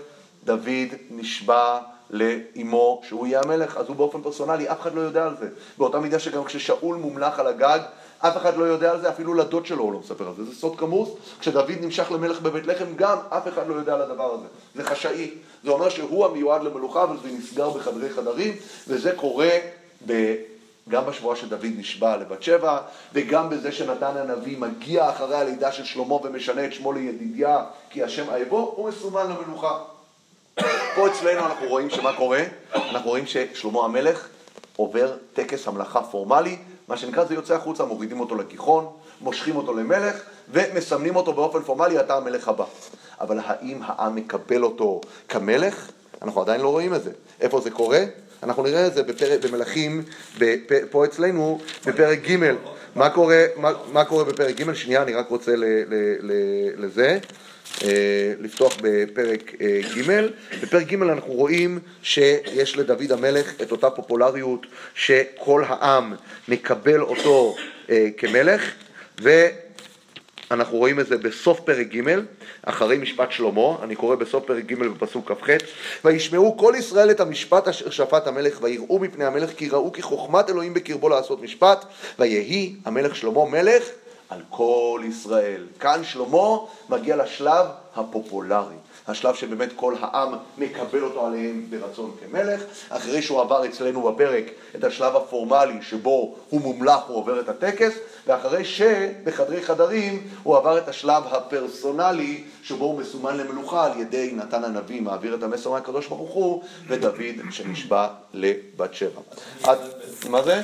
דוד נשבע לאמו שהוא יהיה המלך, אז הוא באופן פרסונלי, אף אחד לא יודע על זה. באותה מידה שגם כששאול מומלך על הגג, אף אחד לא יודע על זה, אפילו לדוד שלו הוא לא מספר על זה. זה סוד כמוס, כשדוד נמשך למלך בבית לחם, גם אף אחד לא יודע על הדבר הזה. זה חשאי. זה אומר שהוא המיועד למלוכה, אבל זה נסגר בחדרי חדרים, וזה קורה ב... גם בשבועה שדוד נשבע לבת שבע, וגם בזה שנתן הנביא מגיע אחרי הלידה של שלמה ומשנה את שמו לידידיה, כי השם אהבו, הוא מסומן למלוכה. פה אצלנו אנחנו רואים שמה קורה? אנחנו רואים ששלמה המלך עובר טקס המלאכה פורמלי, מה שנקרא זה יוצא החוצה, מורידים אותו לגיחון, מושכים אותו למלך ומסמנים אותו באופן פורמלי, אתה המלך הבא. אבל האם העם מקבל אותו כמלך? אנחנו עדיין לא רואים את זה. איפה זה קורה? אנחנו נראה את זה בפרק, במלכים, בפ, פה אצלנו, בפרק ג', מה קורה, מה, מה קורה בפרק ג', שנייה, אני רק רוצה ל, ל, ל, לזה, אה, לפתוח בפרק אה, ג', בפרק ג' אנחנו רואים שיש לדוד המלך את אותה פופולריות שכל העם מקבל אותו אה, כמלך, ו... אנחנו רואים את זה בסוף פרק ג', אחרי משפט שלמה, אני קורא בסוף פרק ג' בפסוק כ"ח, וישמעו כל ישראל את המשפט אשר שפט המלך, ויראו מפני המלך כי ראו כי חוכמת אלוהים בקרבו לעשות משפט, ויהי המלך שלמה מלך על כל ישראל. כאן שלמה מגיע לשלב הפופולרי. השלב שבאמת כל העם מקבל אותו עליהם ברצון כמלך, אחרי שהוא עבר אצלנו בפרק את השלב הפורמלי שבו הוא מומלך, הוא עובר את הטקס, ואחרי שבחדרי חדרים הוא עבר את השלב הפרסונלי שבו הוא מסומן למלוכה על ידי נתן הנביא, מעביר את המסר מהקדוש ברוך הוא, ודוד שנשבע לבת שבע. מה זה?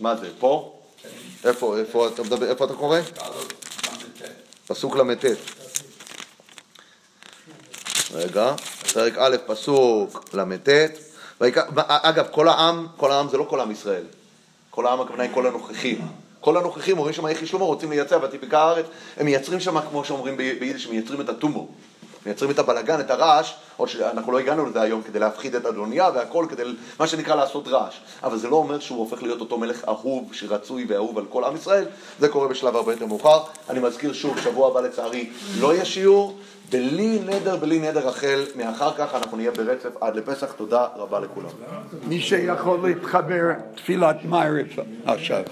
מה זה, פה? איפה, איפה אתה מדבר, איפה אתה קורא? פסוק ל"ט. רגע, פרק א', פסוק ל"ט. אגב, כל העם, כל העם זה לא כל עם ישראל. כל העם הכוונה היא כל הנוכחים. כל הנוכחים אומרים שם איך שלמה רוצים לייצר ותפיקה הארץ, הם מייצרים שם, כמו שאומרים ביידיש, מייצרים את הטומו. מייצרים את הבלגן, את הרעש, עוד שאנחנו לא הגענו לזה היום כדי להפחיד את אדוניה והכל, כדי מה שנקרא לעשות רעש. אבל זה לא אומר שהוא הופך להיות אותו מלך אהוב, שרצוי ואהוב על כל עם ישראל, זה קורה בשלב הרבה יותר מאוחר. אני מזכיר שוב, שבוע הבא לצערי לא יהיה שיעור, בלי נדר, בלי נדר החל, מאחר כך אנחנו נהיה ברצף עד לפסח. תודה רבה לכולם. מי שיכול להתחבר תפילת מערב עכשיו.